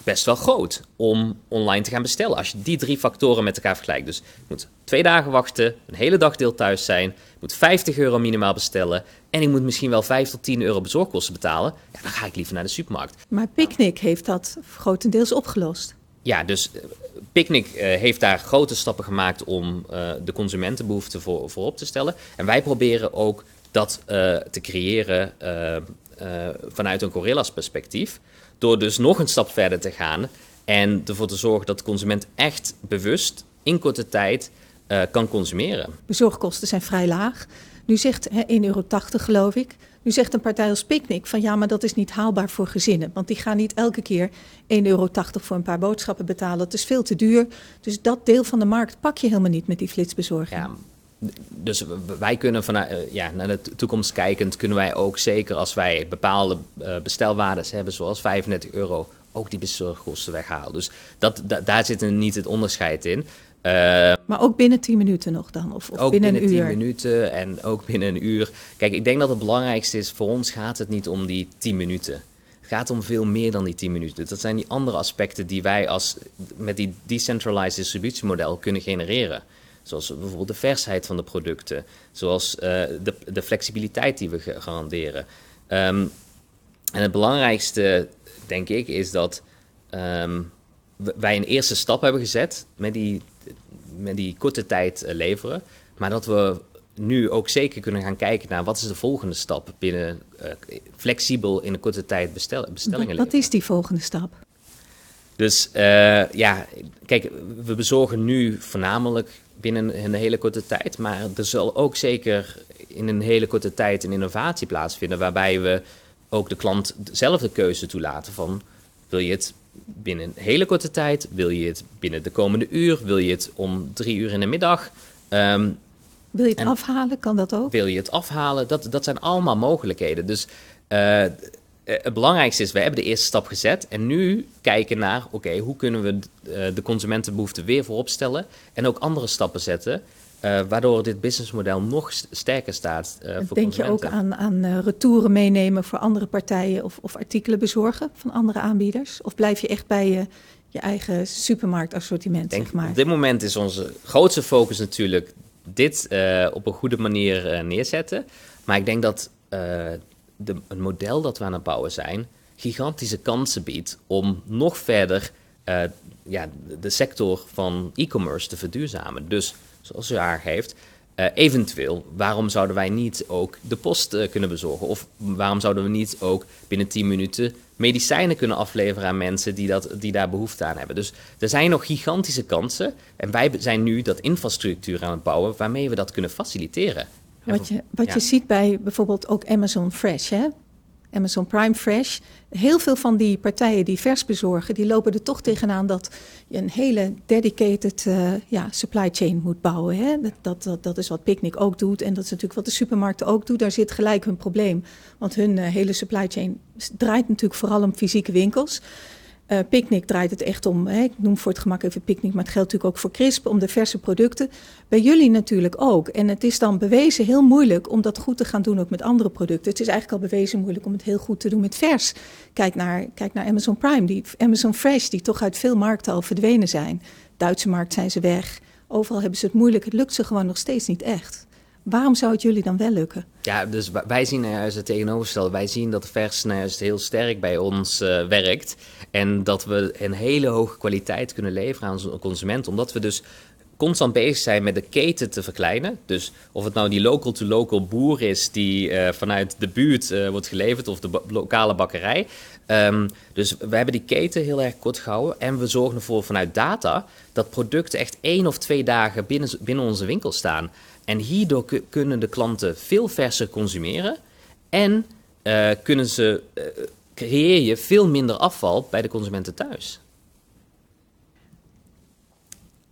best wel groot om online te gaan bestellen. Als je die drie factoren met elkaar vergelijkt. Dus je moet twee dagen wachten, een hele dag deel thuis zijn, ik moet 50 euro minimaal bestellen en ik moet misschien wel 5 tot 10 euro bezorgkosten betalen. Ja, dan ga ik liever naar de supermarkt. Maar Picnic heeft dat grotendeels opgelost. Ja, dus uh, Picnic uh, heeft daar grote stappen gemaakt om uh, de consumentenbehoeften voor, voorop te stellen. En wij proberen ook dat te creëren vanuit een Gorillas perspectief. Door dus nog een stap verder te gaan en ervoor te zorgen dat de consument echt bewust in korte tijd kan consumeren. Bezorgkosten zijn vrij laag. Nu zegt 1,80 euro geloof ik. Nu zegt een partij als Picnic van ja, maar dat is niet haalbaar voor gezinnen. Want die gaan niet elke keer 1,80 euro voor een paar boodschappen betalen. Dat is veel te duur. Dus dat deel van de markt pak je helemaal niet met die flitsbezorging. Ja, dus wij kunnen vanuit, uh, ja, naar de toekomst kijkend, kunnen wij ook zeker als wij bepaalde uh, bestelwaardes hebben, zoals 35 euro, ook die bezorgkosten weghalen. Dus dat, da, daar zit niet het onderscheid in. Uh, maar ook binnen 10 minuten nog dan? Of, of ook binnen, binnen een uur? 10 minuten en ook binnen een uur. Kijk, ik denk dat het belangrijkste is, voor ons gaat het niet om die 10 minuten. Het gaat om veel meer dan die 10 minuten. Dat zijn die andere aspecten die wij als, met die decentralized distributiemodel kunnen genereren. Zoals bijvoorbeeld de versheid van de producten, zoals uh, de, de, flexibiliteit die we garanderen. Um, en het belangrijkste, denk ik, is dat um, wij een eerste stap hebben gezet met die, met die korte tijd uh, leveren. Maar dat we nu ook zeker kunnen gaan kijken naar wat is de volgende stap binnen uh, flexibel in een korte tijd bestel, bestellingen. Wat, wat is die volgende stap? Dus uh, ja, kijk, we bezorgen nu voornamelijk binnen een hele korte tijd. Maar er zal ook zeker in een hele korte tijd een innovatie plaatsvinden. Waarbij we ook de klant zelf de keuze toelaten van wil je het binnen een hele korte tijd? Wil je het binnen de komende uur? Wil je het om drie uur in de middag? Um, wil je het afhalen? Kan dat ook? Wil je het afhalen? Dat, dat zijn allemaal mogelijkheden. Dus uh, eh, het belangrijkste is, we hebben de eerste stap gezet. En nu kijken naar, oké, hoe kunnen we uh, de consumentenbehoeften weer voorop stellen. En ook andere stappen zetten. Uh, waardoor dit businessmodel nog sterker staat. Uh, voor Denk je ook aan, aan uh, retouren meenemen voor andere partijen of, of, artikelen bezorgen van andere aanbieders? Of blijf je echt bij je, je eigen supermarktassortiment? Denk, zeg maar? Op dit moment is onze grootste focus natuurlijk dit op een goede manier neerzetten. Maar ik denk dat de, een model dat we aan het bouwen zijn, gigantische kansen biedt om nog verder ja, de sector van e-commerce te verduurzamen. Dus, zoals u aangeeft, uh, eventueel, waarom zouden wij niet ook de post uh, kunnen bezorgen? Of waarom zouden we niet ook binnen 10 minuten medicijnen kunnen afleveren aan mensen die, dat, die daar behoefte aan hebben? Dus er zijn nog gigantische kansen. En wij zijn nu dat infrastructuur aan het bouwen waarmee we dat kunnen faciliteren. Wat je, wat je ziet bij bijvoorbeeld ook Amazon Fresh, hè? Amazon Prime Fresh. Heel veel van die partijen die vers bezorgen, die lopen er toch tegenaan dat je een hele dedicated uh, ja, supply chain moet bouwen. Hè? Dat, dat, dat, is wat Picnic ook doet en dat is natuurlijk wat de supermarkten ook doen. Daar zit gelijk hun probleem, want hun uh, hele supply chain draait natuurlijk vooral om fysieke winkels. Uh, Picnic draait het echt om, hè, ik noem voor het gemak even Picnic, maar het geldt natuurlijk ook voor Crisp, om de verse producten. Bij jullie natuurlijk ook. En het is dan bewezen heel moeilijk om dat goed te gaan doen ook met andere producten. Het is eigenlijk al bewezen moeilijk om het heel goed te doen met vers. Kijk naar, kijk naar Amazon Prime, die, Amazon Fresh, die toch uit veel markten al verdwenen zijn. Duitse markt zijn ze weg. Overal hebben ze het moeilijk. Het lukt ze gewoon nog steeds niet echt. Waarom zou het jullie dan wel lukken? Ja, dus wij zien juist het tegenovergestelde. Wij zien dat vers nou juist heel sterk bij ons uh, werkt. En dat we een hele hoge kwaliteit kunnen leveren aan onze consument. Omdat we dus constant bezig zijn met de keten te verkleinen. Dus of het nou die local-to-local boer is die uh, vanuit de buurt uh, wordt geleverd of de lokale bakkerij. Um, dus we hebben die keten heel erg kort gehouden. En we zorgen ervoor vanuit data dat producten echt één of twee dagen binnen, binnen onze winkel staan. En hierdoor kunnen de klanten veel verser consumeren. En uh, kunnen ze, creëer je veel minder afval bij de consumenten thuis.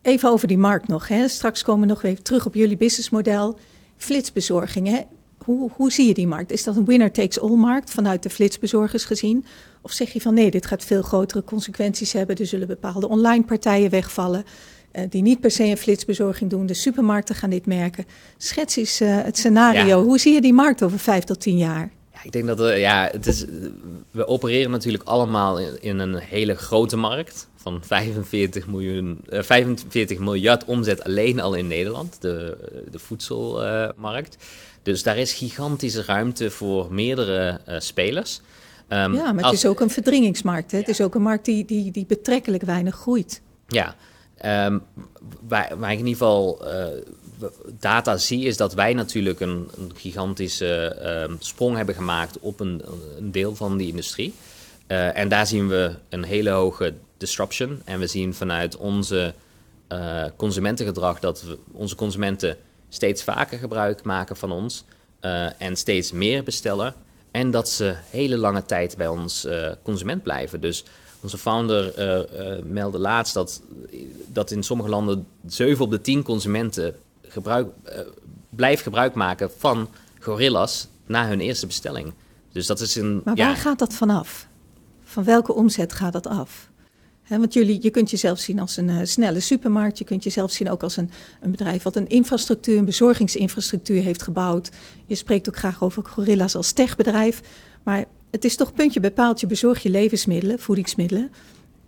Even over die markt nog. Hè. Straks komen we nog even terug op jullie businessmodel. Flitsbezorging. Hè. Hoe, hoe zie je die markt? Is dat een winner-takes-all markt vanuit de flitsbezorgers gezien? Of zeg je van nee, dit gaat veel grotere consequenties hebben. Er zullen bepaalde online partijen wegvallen. Uh, die niet per se een flitsbezorging doen. De supermarkten gaan dit merken. Schets eens uh, het scenario. Ja. Hoe zie je die markt over vijf tot tien jaar? Ja, ik denk dat uh, ja, het is, we opereren natuurlijk allemaal in, in een hele grote markt van 45, miljoen, uh, 45 miljard omzet alleen al in Nederland, de, de voedselmarkt. Uh, dus daar is gigantische ruimte voor meerdere uh, spelers. Um, ja, maar het is ook een verdringingsmarkt. Hè? Ja. Het is ook een markt die, die, die betrekkelijk weinig groeit. Ja, um, waar, ik in ieder geval uh, data zie, is dat wij natuurlijk een, gigantische uh, sprong hebben gemaakt op een, deel van die industrie. Uh, en daar zien we een hele hoge disruption. En we zien vanuit onze uh, consumentengedrag dat we, onze consumenten steeds vaker gebruik maken van ons en steeds meer bestellen. En dat ze hele lange tijd bij ons consument blijven. Dus onze founder meldde laatst dat, dat in sommige landen 7 op de 10 consumenten gebruik, blijft gebruik maken van gorillas na hun eerste bestelling. Dus dat is een. Maar waar ja, gaat dat vanaf? Van welke omzet gaat dat af? He, want jullie, je kunt jezelf zien als een uh, snelle supermarkt. Je kunt jezelf zien ook als een, een bedrijf wat een infrastructuur, een bezorgingsinfrastructuur heeft gebouwd. Je spreekt ook graag over gorilla's als techbedrijf. Maar het is toch puntje bij paaltje bezorg je levensmiddelen, voedingsmiddelen.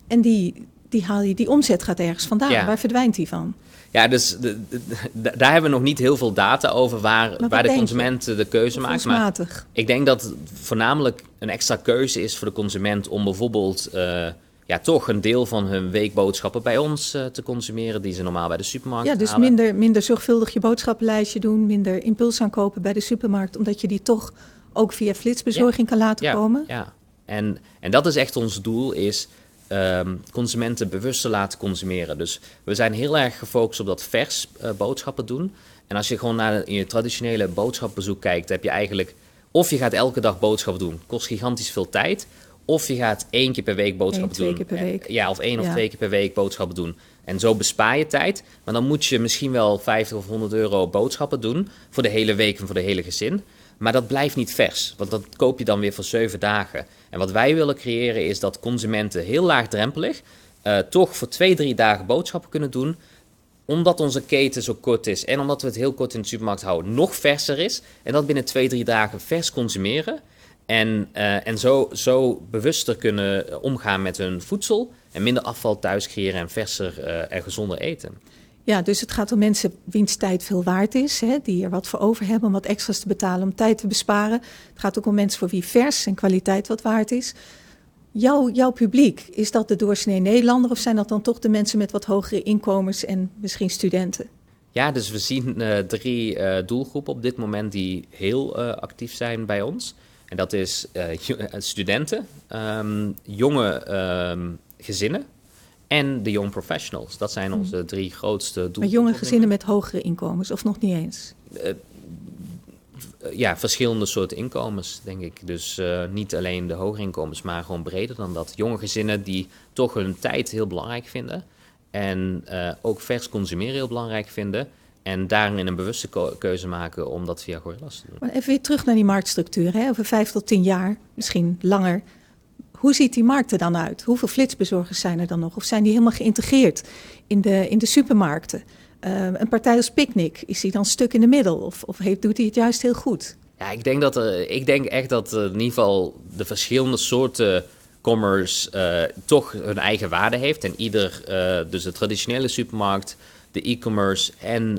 En die, die, haal je, die omzet gaat ergens vandaan. Ja. Waar verdwijnt die van? Ja, dus de, de, de, daar hebben we nog niet heel veel data over waar, waar de consument de keuze maakt. Maar ik denk dat het voornamelijk een extra keuze is voor de consument om bijvoorbeeld uh, ja, toch een deel van hun weekboodschappen bij ons uh, te consumeren, die ze normaal bij de supermarkt Ja, dus halen. minder, minder zorgvuldig je boodschappenlijstje doen, minder impuls aankopen bij de supermarkt, omdat je die toch ook via flitsbezorging ja. kan laten ja, komen. Ja, en, en dat is echt ons doel, is um, consumenten bewust te laten consumeren. Dus we zijn heel erg gefocust op dat vers uh, boodschappen doen. En als je gewoon naar je traditionele boodschapbezoek kijkt, heb je eigenlijk... Of je gaat elke dag boodschappen doen, kost gigantisch veel tijd... Of je gaat één keer per week boodschappen Eén, doen. Twee keer per week. Ja, of één of Ja. twee keer per week boodschappen doen. En zo bespaar je tijd. Maar dan moet je misschien wel 50 of 100 euro boodschappen doen. Voor de hele week en voor de hele gezin. Maar dat blijft niet vers. Want dat koop je dan weer voor zeven dagen. En wat wij willen creëren is dat consumenten heel laagdrempelig. eh, toch voor twee, drie dagen boodschappen kunnen doen. Omdat onze keten zo kort is. En omdat we het heel kort in de supermarkt houden. Nog verser is. En dat binnen twee, drie dagen vers consumeren. En, uh, en zo, zo bewuster kunnen omgaan met hun voedsel. En minder afval thuis creëren en verser uh, en gezonder eten. Ja, dus het gaat om mensen wiens tijd veel waard is, hè, die er wat voor over hebben om wat extra's te betalen om tijd te besparen. Het gaat ook om mensen voor wie vers en kwaliteit wat waard is. Jouw, jouw publiek, is dat de doorsnee Nederlander of zijn dat dan toch de mensen met wat hogere inkomens en misschien studenten? Ja, dus we zien uh, drie uh, doelgroepen op dit moment die heel uh, actief zijn bij ons. En dat is studenten, um, jonge um, gezinnen en de young professionals. Dat zijn onze drie grootste doelgroepen. Maar jonge gezinnen met hogere inkomens of nog niet eens? Uh, ja, verschillende soorten inkomens, denk ik. Dus uh, niet alleen de hogere inkomens, maar gewoon breder dan dat. Jonge gezinnen die toch hun tijd heel belangrijk vinden. En uh, ook vers consumeren heel belangrijk vinden. En daarin een bewuste keuze maken om dat via gorillas te doen. Maar even weer terug naar die marktstructuur. Hè? Over vijf tot tien jaar, misschien langer. Hoe ziet die markt er dan uit? Hoeveel flitsbezorgers zijn er dan nog? Of zijn die helemaal geïntegreerd in de, in de supermarkten? Uh, een partij als Picnic, is die dan stuk in de middel? Of, of heeft, doet hij het juist heel goed? Ja, ik denk, dat er, ik denk echt dat in ieder geval de verschillende soorten commerce uh, toch hun eigen waarde heeft. En ieder, uh, dus de traditionele supermarkt, de e-commerce en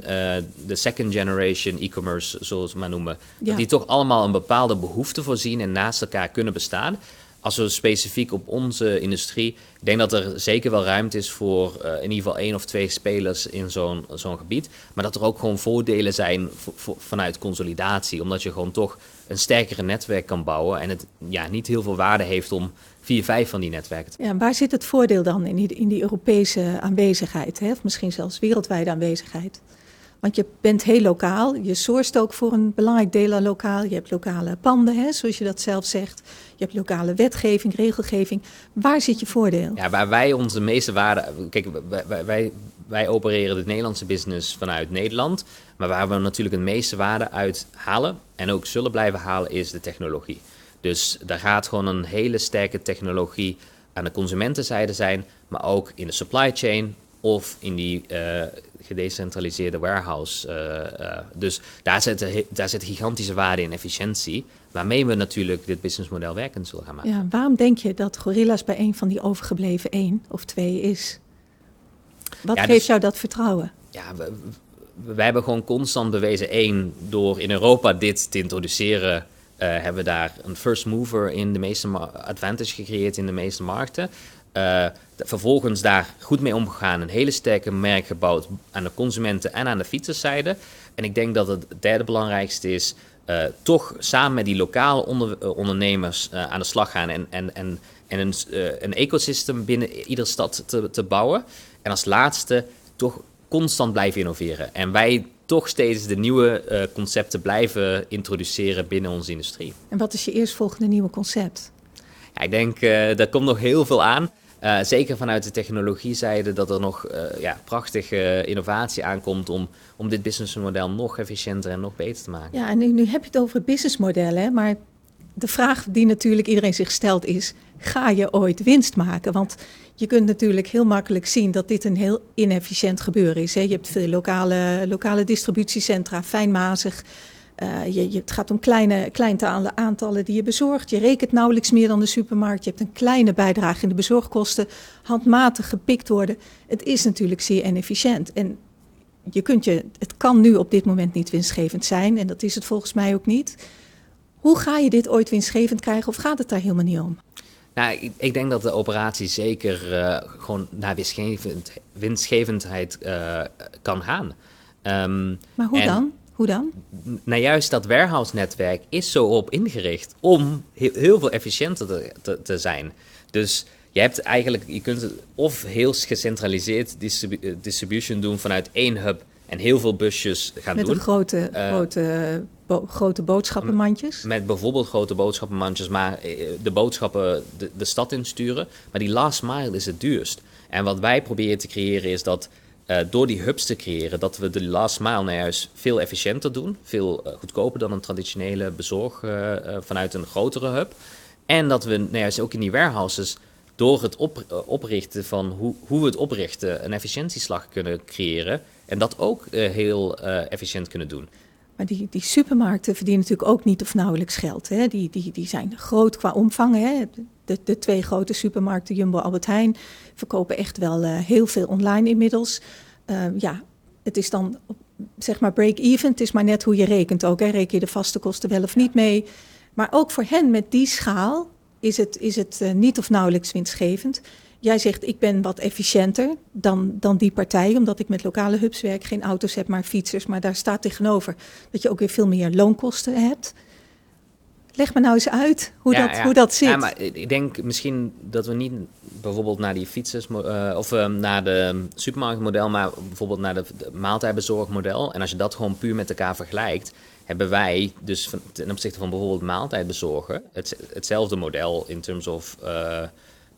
de second generation e-commerce, zoals we maar noemen, ja. dat die toch allemaal een bepaalde behoefte voorzien en naast elkaar kunnen bestaan. Als we specifiek op onze industrie, ik denk dat er zeker wel ruimte is voor uh, in ieder geval één of twee spelers in zo'n zo'n gebied. Maar dat er ook gewoon voordelen zijn vanuit consolidatie, omdat je gewoon toch een sterkere netwerk kan bouwen en het ja, niet heel veel waarde heeft om vier, vijf van die netwerken te Ja, waar zit het voordeel dan in die, in die Europese aanwezigheid, hè? of misschien zelfs wereldwijde aanwezigheid? Want je bent heel lokaal. Je sourced ook voor een belangrijk deel lokaal. Je hebt lokale panden, hè, zoals je dat zelf zegt. Je hebt lokale wetgeving, regelgeving. Waar zit je voordeel? Ja, waar wij onze meeste waarde. Kijk, wij, wij, wij opereren de Nederlandse business vanuit Nederland. Maar waar we natuurlijk het meeste waarde uit halen en ook zullen blijven halen, is de technologie. Dus daar gaat gewoon een hele sterke technologie aan de consumentenzijde zijn, maar ook in de supply chain of in die uh, gedecentraliseerde warehouse. Uh, uh, dus daar zit, daar zit gigantische waarde in efficiëntie, waarmee we natuurlijk dit businessmodel werkend zullen gaan maken. Ja, waarom denk je dat Gorilla's bij een van die overgebleven één of twee is? Wat geeft dus, jou dat vertrouwen? Ja, we, we, hebben gewoon constant bewezen, één, door in Europa dit te introduceren, uh, hebben we daar een first mover in de meeste advantage gecreëerd in de meeste markten. Uh, vervolgens daar goed mee omgegaan, een hele sterke merk gebouwd aan de consumenten en aan de fietserszijde. En ik denk dat het derde belangrijkste is, uh, toch samen met die lokale onder, uh, ondernemers aan de slag gaan en, en, en, en een, een ecosysteem binnen iedere stad te, te bouwen. En als laatste toch constant blijven innoveren. En wij toch steeds de nieuwe concepten blijven introduceren binnen onze industrie. En wat is je eerstvolgende nieuwe concept? Ja, ik denk, uh, er komt nog heel veel aan. Uh, zeker vanuit de technologiezijde dat er nog ja, prachtige innovatie aankomt om, om dit businessmodel nog efficiënter en nog beter te maken. Ja, en nu, nu heb je het over het businessmodel, hè? maar de vraag die natuurlijk iedereen zich stelt is, ga je ooit winst maken? Want je kunt natuurlijk heel makkelijk zien dat dit een heel inefficiënt gebeuren is. Hè? Je hebt veel lokale, lokale distributiecentra, fijnmazig. Uh, je, je, het gaat om kleine, kleine aantallen die je bezorgt. Je rekent nauwelijks meer dan de supermarkt. Je hebt een kleine bijdrage in de bezorgkosten. Handmatig gepikt worden. Het is natuurlijk zeer inefficiënt. En je kunt je, het kan nu op dit moment niet winstgevend zijn. En dat is het volgens mij ook niet. Hoe ga je dit ooit winstgevend krijgen? Of gaat het daar helemaal niet om? Nou, ik, ik denk dat de operatie zeker uh, gewoon naar winstgevend, winstgevendheid uh, kan gaan. Um, maar hoe en, dan? Hoe dan? Nou, juist dat warehouse-netwerk is zo op ingericht om heel, heel veel efficiënter te, te, te, zijn. Dus je hebt eigenlijk, je kunt het of heel gecentraliseerd distribu eh, distribution doen vanuit één hub en heel veel busjes gaan met doen. Met grote, uh, grote, bo grote boodschappenmandjes? Met bijvoorbeeld grote boodschappenmandjes, maar eh, de boodschappen de, de stad insturen. Maar die last mile is het duurst. En wat wij proberen te creëren is dat uh, door die hubs te creëren, dat we de last mile nou juist veel efficiënter doen. Veel uh, goedkoper dan een traditionele bezorg uh, vanuit een grotere hub. En dat we juist ook in die warehouses door het op, oprichten van hoe, hoe we het oprichten, een efficiëntieslag kunnen creëren. En dat ook heel efficiënt kunnen doen. Maar die, die supermarkten verdienen natuurlijk ook niet of nauwelijks geld. Hè? Die, die, die zijn groot qua omvang. Hè? De, de twee grote supermarkten, Jumbo Albert Heijn, verkopen echt wel uh, heel veel online inmiddels. Uh, ja, het is dan zeg maar break-even. Het is maar net hoe je rekent ook. Hè? Reken je de vaste kosten wel of niet mee. Maar ook voor hen met die schaal is het, is het uh, niet of nauwelijks winstgevend. Jij zegt, ik ben wat efficiënter dan, dan die partij, omdat ik met lokale hubs werk, geen auto's heb, maar fietsers. Maar daar staat tegenover dat je ook weer veel meer loonkosten hebt. Leg me nou eens uit hoe, ja, dat, ja. hoe dat zit. Ja, maar ik denk misschien dat we niet bijvoorbeeld naar die fietsers uh, of uh, naar de supermarktmodel, maar bijvoorbeeld naar de, de maaltijdbezorgmodel. En als je dat gewoon puur met elkaar vergelijkt, hebben wij dus van, ten opzichte van bijvoorbeeld maaltijdbezorgen het, hetzelfde model in terms of uh,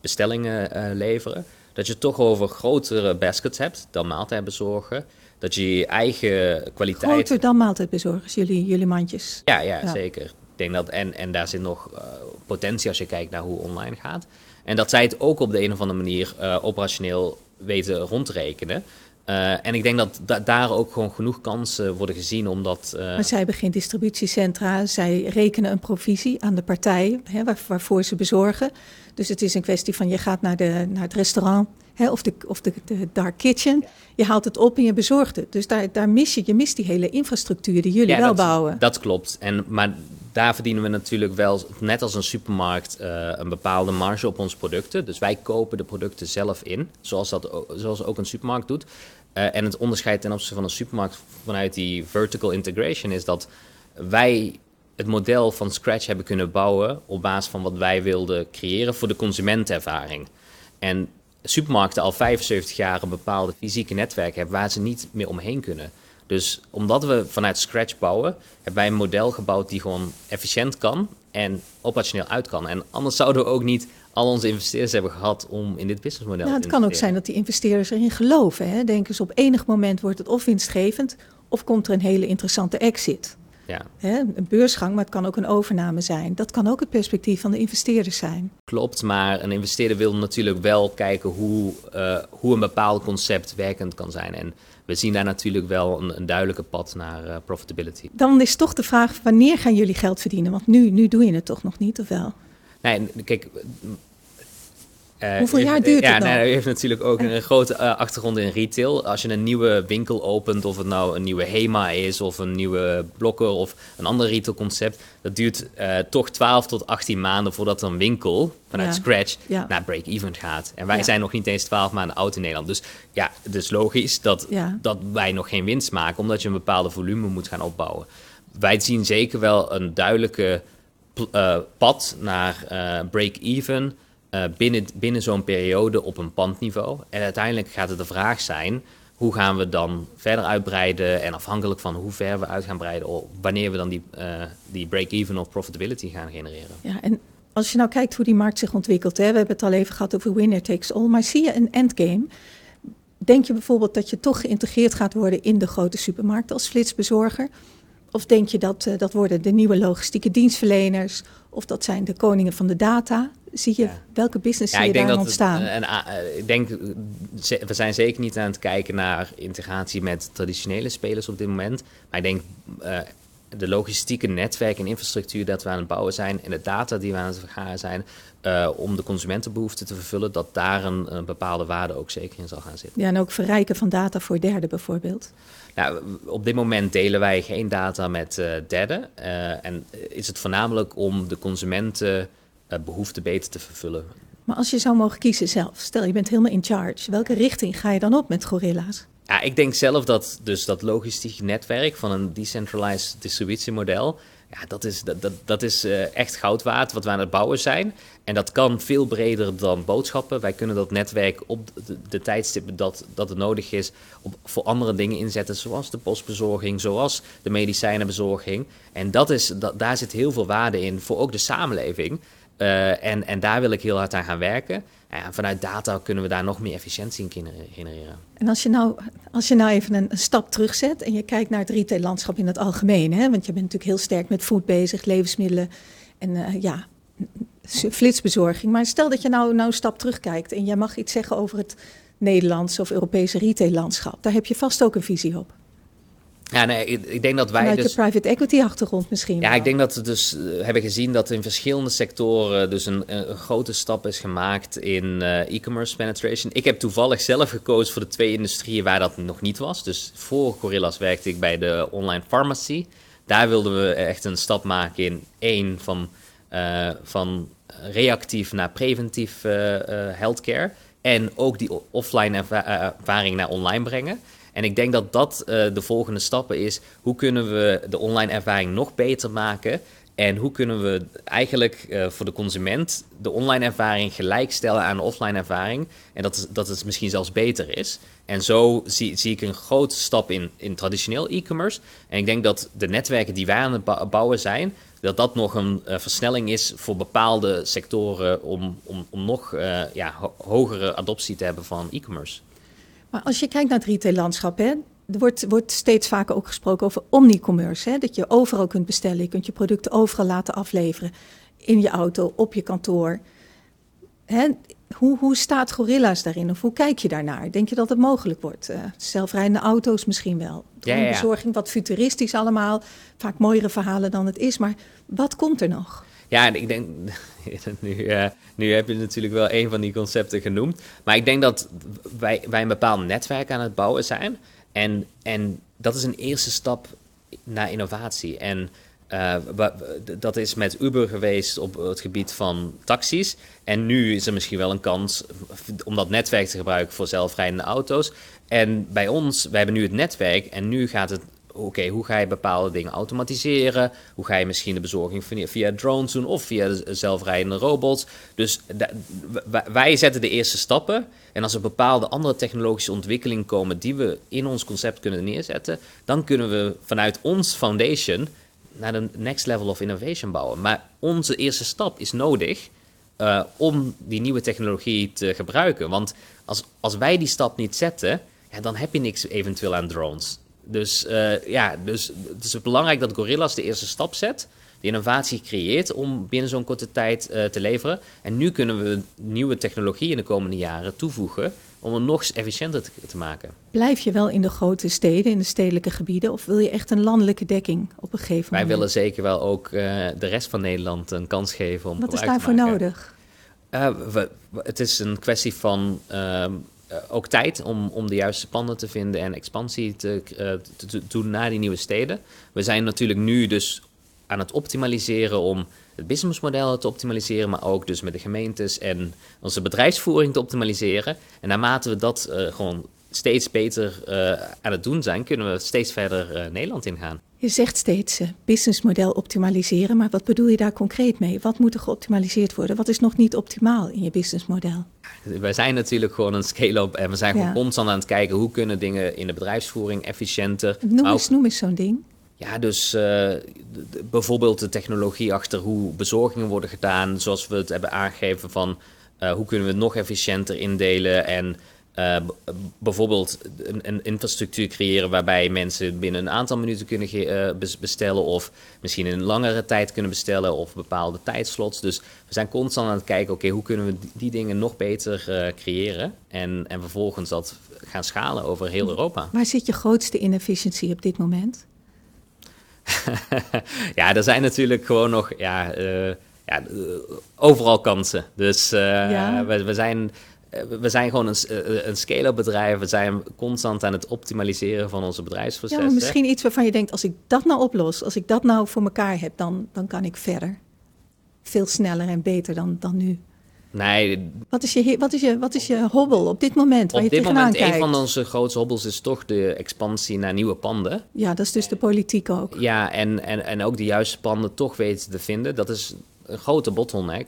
bestellingen uh, leveren. Dat je toch over grotere baskets hebt dan maaltijdbezorgen. Dat je je eigen kwaliteit... Groter dan maaltijdbezorgers, jullie, jullie mandjes. Ja, ja, ja. zeker. Ik denk dat, en, en daar zit nog uh, potentie als je kijkt naar hoe online gaat. En dat zij het ook op de een of andere manier uh, operationeel weten rondrekenen. Uh, en ik denk dat da daar ook gewoon genoeg kansen worden gezien omdat... Uh... Maar zij hebben geen distributiecentra, zij rekenen een provisie aan de partij hè, waar, waarvoor ze bezorgen. Dus het is een kwestie van je gaat naar, de, naar het restaurant hè, of, de, of de, de dark kitchen. Je haalt het op en je bezorgt het. Dus daar, daar mis je, je mist die hele infrastructuur die jullie ja, wel dat, bouwen. Dat klopt. En, maar daar verdienen we natuurlijk wel, net als een supermarkt, uh, een bepaalde marge op onze producten. Dus wij kopen de producten zelf in, zoals, dat, zoals ook een supermarkt doet. Uh, en het onderscheid ten opzichte van een supermarkt vanuit die vertical integration is dat wij het model van scratch hebben kunnen bouwen op basis van wat wij wilden creëren voor de consumentenervaring. En supermarkten al 75 jaar een bepaalde fysieke netwerk hebben waar ze niet meer omheen kunnen. Dus omdat we vanuit scratch bouwen, hebben wij een model gebouwd die gewoon efficiënt kan en operationeel uit kan. En anders zouden we ook niet al onze investeerders hebben gehad om in dit businessmodel te Het kan ook zijn dat die investeerders erin geloven. Hè? Denken ze op enig moment wordt het of winstgevend of komt er een hele interessante exit. Ja. Hè, een beursgang, maar het kan ook een overname zijn. Dat kan ook het perspectief van de investeerders zijn. Klopt, maar een investeerder wil natuurlijk wel kijken hoe, uh, hoe een bepaald concept werkend kan zijn. En we zien daar natuurlijk wel een, een duidelijke pad naar uh, profitability. Dan is toch de vraag, wanneer gaan jullie geld verdienen? Want nu, nu doe je het toch nog niet, of wel? Nee, kijk, uh, Hoeveel jaar duurt ja, het nou? u heeft natuurlijk ook een grote uh, achtergrond in retail. Als je een nieuwe winkel opent, of het nou een nieuwe HEMA is, of een nieuwe blokker of een ander retailconcept, dat duurt uh, toch 12 tot 18 maanden voordat een winkel vanuit Ja. scratch Ja. naar break-even gaat. En wij Ja. zijn nog niet eens 12 maanden oud in Nederland. Dus ja, het is logisch dat, dat wij nog geen winst maken, omdat je een bepaalde volume moet gaan opbouwen. Wij zien zeker wel een duidelijke eh, pad naar eh, break-even eh, binnen, binnen zo'n periode op een pandniveau. En uiteindelijk gaat het de vraag zijn, hoe gaan we dan verder uitbreiden en afhankelijk van hoe ver we uit gaan breiden, wanneer we dan die, eh, die break-even of profitability gaan genereren. Ja, en als je nou kijkt hoe die markt zich ontwikkelt, hè, we hebben het al even gehad over winner takes all, maar zie je een endgame? Denk je bijvoorbeeld dat je toch geïntegreerd gaat worden in de grote supermarkt als flitsbezorger? Of denk je dat eh, dat worden de nieuwe logistieke dienstverleners? Of dat zijn de koningen van de data? Zie je Ja. welke business Ja, zie je daar het, ontstaan? eh, en, eh, ik denk, we zijn zeker niet aan het kijken naar integratie met traditionele spelers op dit moment. Maar ik denk eh, de logistieke netwerk en infrastructuur dat we aan het bouwen zijn en de data die we aan het vergaren zijn eh, om de consumentenbehoeften te vervullen, dat daar een, een bepaalde waarde ook zeker in zal gaan zitten. ja, en ook verrijken van data voor derden bijvoorbeeld. Nou, op dit moment delen wij geen data met eh derden. eh, en is het voornamelijk om de consumentenbehoeften beter te vervullen. Maar als je zou mogen kiezen zelf, stel je bent helemaal in charge, welke richting ga je dan op met gorilla's? Ja, ik denk zelf dat dus dat logistiek netwerk van een decentralized distributiemodel, ja, dat is, dat, dat, dat is eh, echt goud waard wat we aan het bouwen zijn. En dat kan veel breder dan boodschappen. Wij kunnen dat netwerk op de, de tijdstippen dat, dat het nodig is op, voor andere dingen inzetten, zoals de postbezorging, zoals de medicijnenbezorging. En dat is, dat, daar zit heel veel waarde in voor ook de samenleving. Eh, en, en daar wil ik heel hard aan gaan werken. Ja, vanuit data kunnen we daar nog meer efficiëntie in gener- genereren. En als je nou, als je nou even een, stap terugzet en je kijkt naar het retaillandschap in het algemeen, hè, want je bent natuurlijk heel sterk met food bezig, levensmiddelen en eh, ja, flitsbezorging. Maar stel dat je nou, nou een stap terugkijkt en jij mag iets zeggen over het Nederlandse of Europese retaillandschap. Daar heb je vast ook een visie op. Ja, nee, ik, denk dat wij Vanuit dus... je private equity achtergrond misschien. Ja, wel. ik denk dat we dus eh, hebben gezien dat in verschillende sectoren dus een, een grote stap is gemaakt in eh, e-commerce penetration. Ik heb toevallig zelf gekozen voor de twee industrieën waar dat nog niet was. Dus voor Gorillas werkte ik bij de online pharmacy. Daar wilden we echt een stap maken in één van, eh, van reactief naar preventief eh, healthcare. En ook die offline erva- ervaring naar online brengen. En ik denk dat dat eh, de volgende stappen is. Hoe kunnen we de online ervaring nog beter maken? En hoe kunnen we eigenlijk eh, voor de consument de online ervaring gelijkstellen aan de offline ervaring? En dat, dat het misschien zelfs beter is. En zo zie, zie ik een grote stap in, in traditioneel e-commerce. En ik denk dat de netwerken die wij aan het bou- bouwen zijn, dat dat nog een eh, versnelling is voor bepaalde sectoren om, om, om nog ja, ho- hogere adoptie te hebben van e-commerce. Maar als je kijkt naar het retaillandschap, hè, er wordt, wordt steeds vaker ook gesproken over omnicommerce. Hè, dat je overal kunt bestellen, je kunt je producten overal laten afleveren. In je auto, op je kantoor. Hè, hoe, hoe staat Gorilla's daarin? Of hoe kijk je daarnaar? Denk je dat het mogelijk wordt? Eh, zelfrijdende auto's misschien wel. Ja, ja, ja. Bezorging, wat futuristisch allemaal. Vaak mooiere verhalen dan het is. Maar wat komt er nog? Ja, ik denk, nu, eh, nu heb je natuurlijk wel een van die concepten genoemd. Maar ik denk dat wij, wij een bepaald netwerk aan het bouwen zijn. En, en dat is een eerste stap naar innovatie. En Uh, dat is met Uber geweest op het gebied van taxis. En nu is er misschien wel een kans om dat netwerk te gebruiken voor zelfrijdende auto's. En bij ons, wij hebben nu het netwerk en nu gaat het oké, hoe ga je bepaalde dingen automatiseren? Hoe ga je misschien de bezorging via drones doen of via zelfrijdende robots? Dus wij zetten de eerste stappen. En als er bepaalde andere technologische ontwikkelingen komen die we in ons concept kunnen neerzetten, dan kunnen we vanuit ons foundation naar de next level of innovation bouwen. Maar onze eerste stap is nodig uh, om die nieuwe technologie te gebruiken. Want als, als wij die stap niet zetten, ja, dan heb je niks eventueel aan drones. Dus uh, ja, dus het is belangrijk dat Gorillas de eerste stap zet, de innovatie creëert om binnen zo'n korte tijd uh, te leveren. En nu kunnen we nieuwe technologie in de komende jaren toevoegen om het nog efficiënter te, te, maken. Blijf je wel in de grote steden, in de stedelijke gebieden, of wil je echt een landelijke dekking op een gegeven moment? Wij willen zeker wel ook uh, de rest van Nederland een kans geven om Wat is daarvoor nodig? We, het is een kwestie van ehm, ook tijd om, om de juiste panden te vinden en expansie te, uh, te, te, doen naar die nieuwe steden. We zijn natuurlijk nu dus aan het optimaliseren om het businessmodel te optimaliseren, maar ook dus met de gemeentes en onze bedrijfsvoering te optimaliseren. En naarmate we dat uh, gewoon steeds beter aan het doen zijn, kunnen we steeds verder Nederland ingaan. Je zegt steeds businessmodel optimaliseren, maar wat bedoel je daar concreet mee? Wat moet er geoptimaliseerd worden? Wat is nog niet optimaal in je businessmodel? Wij zijn natuurlijk gewoon een scale-up en we zijn gewoon ja. constant aan het kijken hoe kunnen dingen in de bedrijfsvoering efficiënter. Noem eens, noem eens zo'n ding. Ja, dus uh, bijvoorbeeld de technologie achter hoe bezorgingen worden gedaan, zoals we het hebben aangegeven van uh, hoe kunnen we het nog efficiënter indelen en uh, bijvoorbeeld een, een, infrastructuur creëren waarbij mensen binnen een aantal minuten kunnen uh, bestellen of misschien in een langere tijd kunnen bestellen of bepaalde tijdslots. Dus we zijn constant aan het kijken, oké, okay, hoe kunnen we die, dingen nog beter uh, creëren en, en vervolgens dat gaan schalen over heel Europa. Waar zit je grootste inefficiëntie op dit moment? ja, er zijn natuurlijk gewoon nog, ja, ja overal kansen. Dus ja. we, we zijn we zijn gewoon een, een scale-up bedrijf. We zijn constant aan het optimaliseren van onze bedrijfsprocessen. Ja, misschien iets waarvan je denkt, als ik dat nou oplos, als ik dat nou voor elkaar heb, dan, dan kan ik verder. Veel sneller en beter dan, dan nu. Nee. Wat is, je, wat, is je, wat is je hobbel op dit moment? Waar op je dit moment, kijkt? een van onze grootste hobbels is toch de expansie naar nieuwe panden. Ja, dat is dus de politiek ook. Ja, en, en, en ook de juiste panden toch weten te vinden. Dat is een grote bottleneck.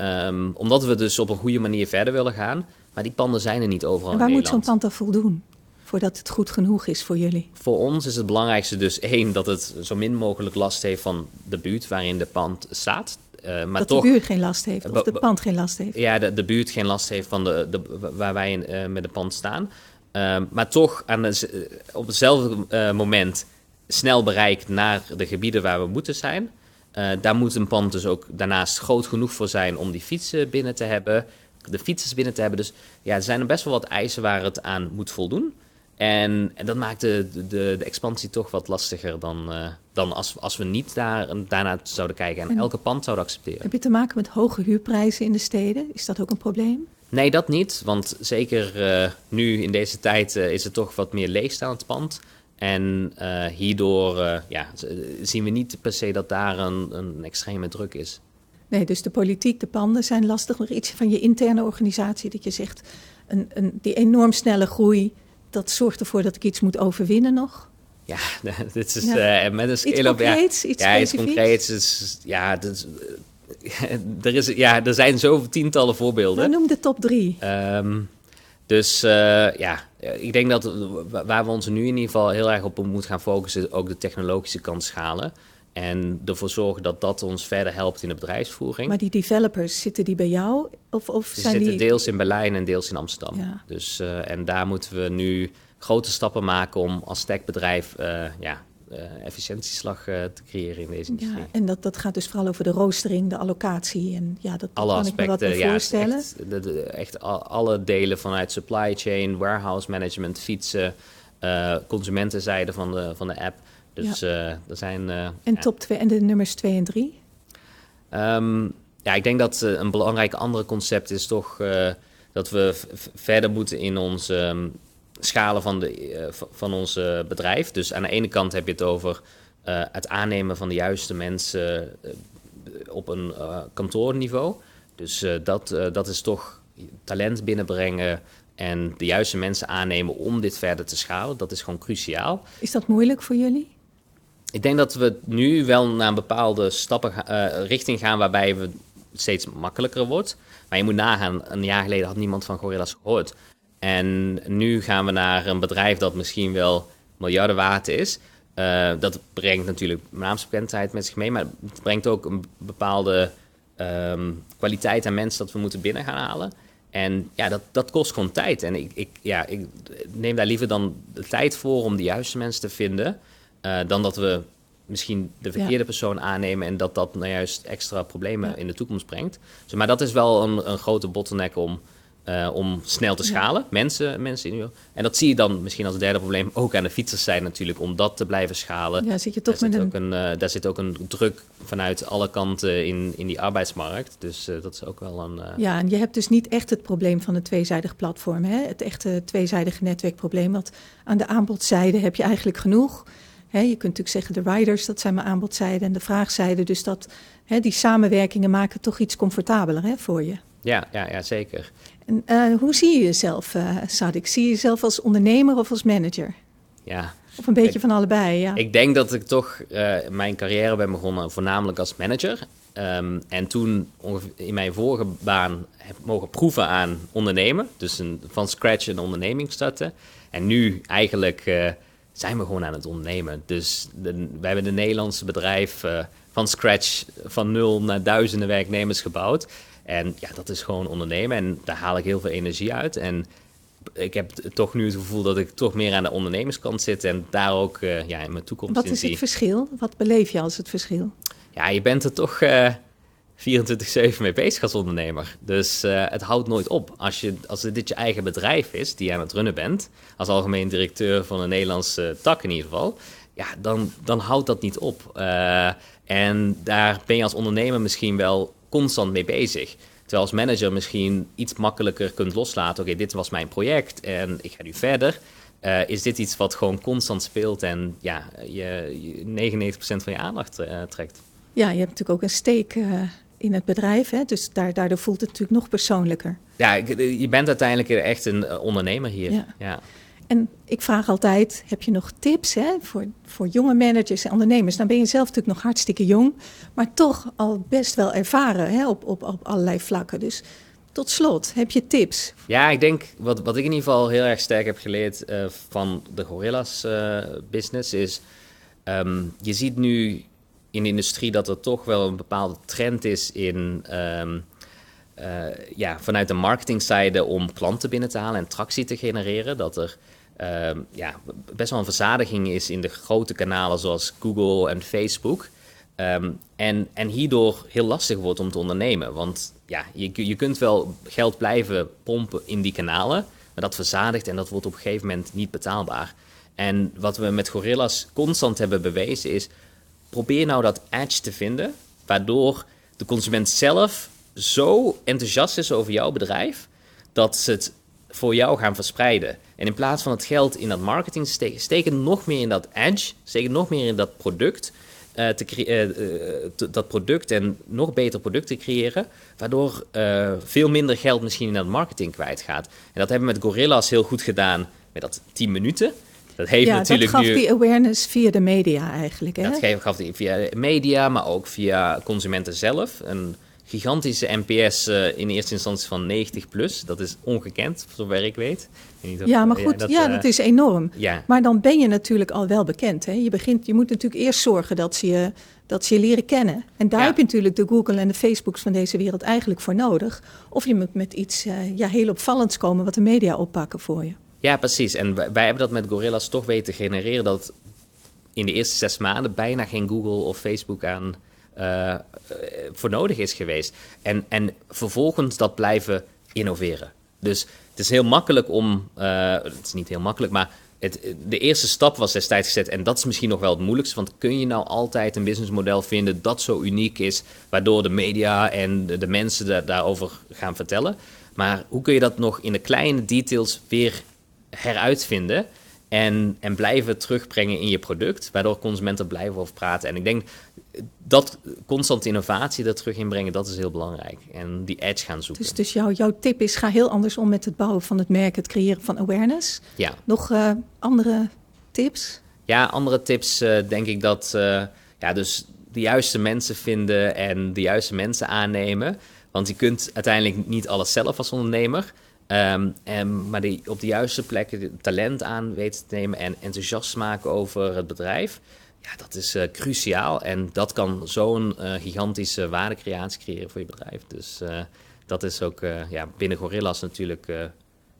Um, omdat we dus op een goede manier verder willen gaan. Maar die panden zijn er niet overal en waar in moet zo'n pand dan voldoen? Voordat het goed genoeg is voor jullie? Voor ons is het belangrijkste dus één... dat het zo min mogelijk last heeft van de buurt waarin de pand staat. Uh, maar dat toch, de buurt geen last heeft of de pand geen last heeft? Ja, de, de buurt geen last heeft van de, de, waar wij in, uh, met de pand staan. Uh, maar toch aan de, op hetzelfde moment snel bereikt naar de gebieden waar we moeten zijn... Uh, daar moet een pand dus ook daarnaast groot genoeg voor zijn om die fietsen binnen te hebben, de fietsers binnen te hebben. Dus ja, er zijn er best wel wat eisen waar het aan moet voldoen. En, en dat maakt de, de, de, expansie toch wat lastiger dan, uh, dan als, als we niet daar, daarna zouden kijken en, en elke pand zouden accepteren. Heb je te maken met hoge huurprijzen in de steden? Is dat ook een probleem? Nee, dat niet. Want zeker uh, nu in deze tijd is er toch wat meer leegstaand pand. En uh, hierdoor uh, ja, zien we niet per se dat daar een, een extreme druk is. Nee, dus de politiek, de panden zijn lastig. Nog iets van je interne organisatie dat je zegt, een, een, die enorm snelle groei, dat zorgt ervoor dat ik iets moet overwinnen nog? Ja, dit is ja. Uh, met een scale concreets, ja, iets ja, iets concreets. Is, ja, dit, er, is, ja, er zijn zoveel tientallen voorbeelden. Nou, noem de top drie. Um, dus uh, ja, ik denk dat waar we ons nu in ieder geval heel erg op moeten gaan focussen, ook de technologische kant schalen. En ervoor zorgen dat dat ons verder helpt in de bedrijfsvoering. Maar die developers, zitten die bij jou? Of, of Ze zijn zitten die... deels in Berlijn en deels in Amsterdam. Ja. Dus, uh, en daar moeten we nu grote stappen maken om als techbedrijf uh, ja, efficiëntieslag te creëren in deze industrie. Ja, en dat, dat gaat dus vooral over de roostering, de allocatie. En ja, dat, alle kan aspecten, ik me wat ja, voorstellen. Echt, de, de, echt alle delen vanuit supply chain, warehouse management, fietsen, consumentenzijde van de, van de app. Dus ja. uh, er zijn. Uh, en top 2 en de nummers 2 en 3? Um, ja, ik denk dat een belangrijk andere concept is toch dat we verder moeten in ons um, schalen van, de, van ons bedrijf. Dus aan de ene kant heb je het over uh, het aannemen van de juiste mensen op een kantoorniveau. Dus dat, dat is toch talent binnenbrengen en de juiste mensen aannemen om dit verder te schalen. Dat is gewoon cruciaal. Is dat moeilijk voor jullie? Ik denk dat we nu wel naar een bepaalde stappen richting gaan waarbij we steeds makkelijker wordt. Maar je moet nagaan, een jaar geleden had niemand van Gorilla's gehoord. En nu gaan we naar een bedrijf dat misschien wel miljarden waard is. Uh, dat brengt natuurlijk naamsbekendheid met zich mee, maar het brengt ook een bepaalde um, kwaliteit aan mensen dat we moeten binnen gaan halen. En ja, dat, dat kost gewoon tijd. En ik, ik, ja, ik neem daar liever dan de tijd voor om de juiste mensen te vinden, uh, dan dat we misschien de verkeerde persoon aannemen en dat dat nou juist extra problemen in de toekomst brengt. Dus, maar dat is wel een, een grote bottleneck om, uh, om snel te schalen. Mensen, mensen in En dat zie je dan misschien als derde probleem ook aan de fietsers zijn natuurlijk, om dat te blijven schalen. Ja, zit je toch daar met zit een... Ook een uh, daar zit ook een druk vanuit alle kanten in, in die arbeidsmarkt. Dus uh, dat is ook wel een... Ja, en je hebt dus niet echt het probleem van het tweezijdig platform. Hè? Het echte tweezijdige netwerkprobleem. Want aan de aanbodzijde heb je eigenlijk genoeg je kunt natuurlijk zeggen de riders, dat zijn mijn aanbodzijde en de vraagzijde. Dus dat, die samenwerkingen maken toch iets comfortabeler voor je. Ja, ja, ja zeker. En, uh, hoe zie je jezelf, uh, Sadik? Zie je jezelf als ondernemer of als manager? Ja. Of een beetje van allebei, ja. Ik denk dat ik toch uh, mijn carrière ben begonnen voornamelijk als manager. Um, en toen in mijn vorige baan heb mogen proeven aan ondernemen. Dus een, van scratch een onderneming starten. En nu eigenlijk zijn we gewoon aan het ondernemen. Dus de, we hebben een Nederlandse bedrijf van scratch, van nul naar duizenden werknemers gebouwd. En ja, dat is gewoon ondernemen en daar haal ik heel veel energie uit. En ik heb toch nu het gevoel dat ik toch meer aan de ondernemerskant zit en daar ook uh, ja, in mijn toekomst Wat is het verschil? Wat beleef je als het verschil? Ja, je bent er toch... Uh, 24-7 mee bezig als ondernemer. Dus uh, het houdt nooit op. Als, je, als dit je eigen bedrijf is, die je aan het runnen bent, als algemeen directeur van een Nederlandse tak in ieder geval, ja, dan, dan houdt dat niet op. En daar ben je als ondernemer misschien wel constant mee bezig. Terwijl als manager misschien iets makkelijker kunt loslaten. Oké, dit was mijn project en ik ga nu verder. Uh, is dit iets wat gewoon constant speelt en ja, je, je 99% van je aandacht trekt? Ja, je hebt natuurlijk ook een steek in het bedrijf. Hè? Dus daar, daardoor voelt het natuurlijk nog persoonlijker. Ja, je bent uiteindelijk echt een eh, ondernemer hier. Ja. ja. En ik vraag altijd, heb je nog tips hè, voor, voor jonge managers en ondernemers? Dan ben je zelf natuurlijk nog hartstikke jong, maar toch al best wel ervaren hè, op, op, op allerlei vlakken. Dus tot slot, heb je tips? Ja, ik denk wat, wat ik in ieder geval heel erg sterk heb geleerd uh, van de Gorillas uh, business is... Um, je ziet nu in de industrie dat er toch wel een bepaalde trend is in. Um, uh, ja, vanuit de marketingzijde om klanten binnen te halen en tractie te genereren. Dat er um, ja, best wel een verzadiging is in de grote kanalen zoals Google en Facebook. Um, en, en hierdoor heel lastig wordt om te ondernemen. Want ja, je, je kunt wel geld blijven pompen in die kanalen, maar dat verzadigt en dat wordt op een gegeven moment niet betaalbaar. En wat we met Gorillas constant hebben bewezen is probeer nou dat edge te vinden, waardoor de consument zelf zo enthousiast is over jouw bedrijf, dat ze het voor jou gaan verspreiden. En in plaats van het geld in dat marketing te steken, steken nog meer in dat edge, steken nog meer in dat product. Uh, te uh, dat product en nog beter producten creëren, waardoor veel minder geld misschien in dat marketing kwijtgaat. En dat hebben we met Gorillas heel goed gedaan met dat 10 minuten. Dat heeft ja, natuurlijk dat gaf die awareness via de media eigenlijk. Hè? Dat gaf die via media, maar ook via consumenten zelf. Gigantische NPS uh, in eerste instantie van 90 plus. Dat is ongekend, zover ik weet. Ik ja, maar goed, ja, dat, ja, uh, dat is enorm. Ja. Maar dan ben je natuurlijk al wel bekend. Hè? Je, begint, je moet natuurlijk eerst zorgen dat ze je, dat ze je leren kennen. En daar ja. heb je natuurlijk de Google en de Facebooks van deze wereld eigenlijk voor nodig. Of je moet met iets uh, ja, heel opvallends komen wat de media oppakken voor je. Ja, precies. En wij, wij, hebben dat met Gorillas toch weten genereren dat in de eerste zes maanden bijna geen Google of Facebook aan uh, voor nodig is geweest. En, en vervolgens dat blijven innoveren. Dus het is heel makkelijk om, uh, het is niet heel makkelijk, maar het, de eerste stap was destijds gezet. En dat is misschien nog wel het moeilijkste. Want kun je nou altijd een businessmodel vinden dat zo uniek is, waardoor de media en de, mensen daarover gaan vertellen? Maar hoe kun je dat nog in de kleine details weer heruitvinden. En, en blijven terugbrengen in je product, waardoor consumenten blijven over praten. En ik denk dat constant innovatie er terug inbrengen, dat is heel belangrijk. En die edge gaan zoeken. Dus, dus jouw, jouw tip is, ga heel anders om met het bouwen van het merk, het creëren van awareness. Ja. Nog uh, andere tips? Ja, andere tips uh, denk ik dat, uh, ja, dus de juiste mensen vinden en de juiste mensen aannemen. Want je kunt uiteindelijk niet alles zelf als ondernemer. Um, en, maar die, op de juiste plekken talent aan weten te nemen en enthousiast maken over het bedrijf. Ja, dat is uh, cruciaal. En dat kan zo'n uh, gigantische waardecreatie creëren voor je bedrijf. Dus uh, dat is ook ja, binnen Gorillas natuurlijk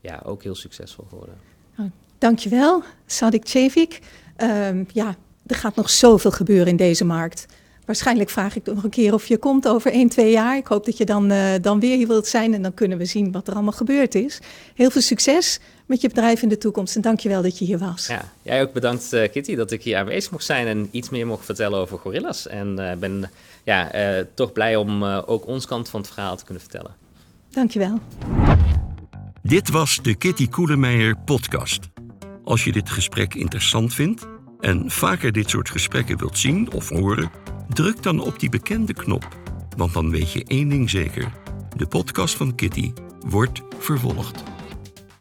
ja, ook heel succesvol geworden. Oh, dankjewel, Sadik Cevik. Um, ja, er gaat nog zoveel gebeuren in deze markt. Waarschijnlijk vraag ik nog een keer of je komt over 1, 2 jaar. Ik hoop dat je dan, uh, dan weer hier wilt zijn en dan kunnen we zien wat er allemaal gebeurd is. Heel veel succes met je bedrijf in de toekomst en dankjewel dat je hier was. Ja, jij ook bedankt uh, Kitty dat ik hier aanwezig mocht zijn en iets meer mocht vertellen over gorillas. En ik uh, ben ja, toch blij om ook ons kant van het verhaal te kunnen vertellen. Dankjewel. Dit was de Kitty Koelemeijer podcast. Als je dit gesprek interessant vindt en vaker dit soort gesprekken wilt zien of horen, druk dan op die bekende knop. Want dan weet je één ding zeker: de podcast van Kitty wordt vervolgd.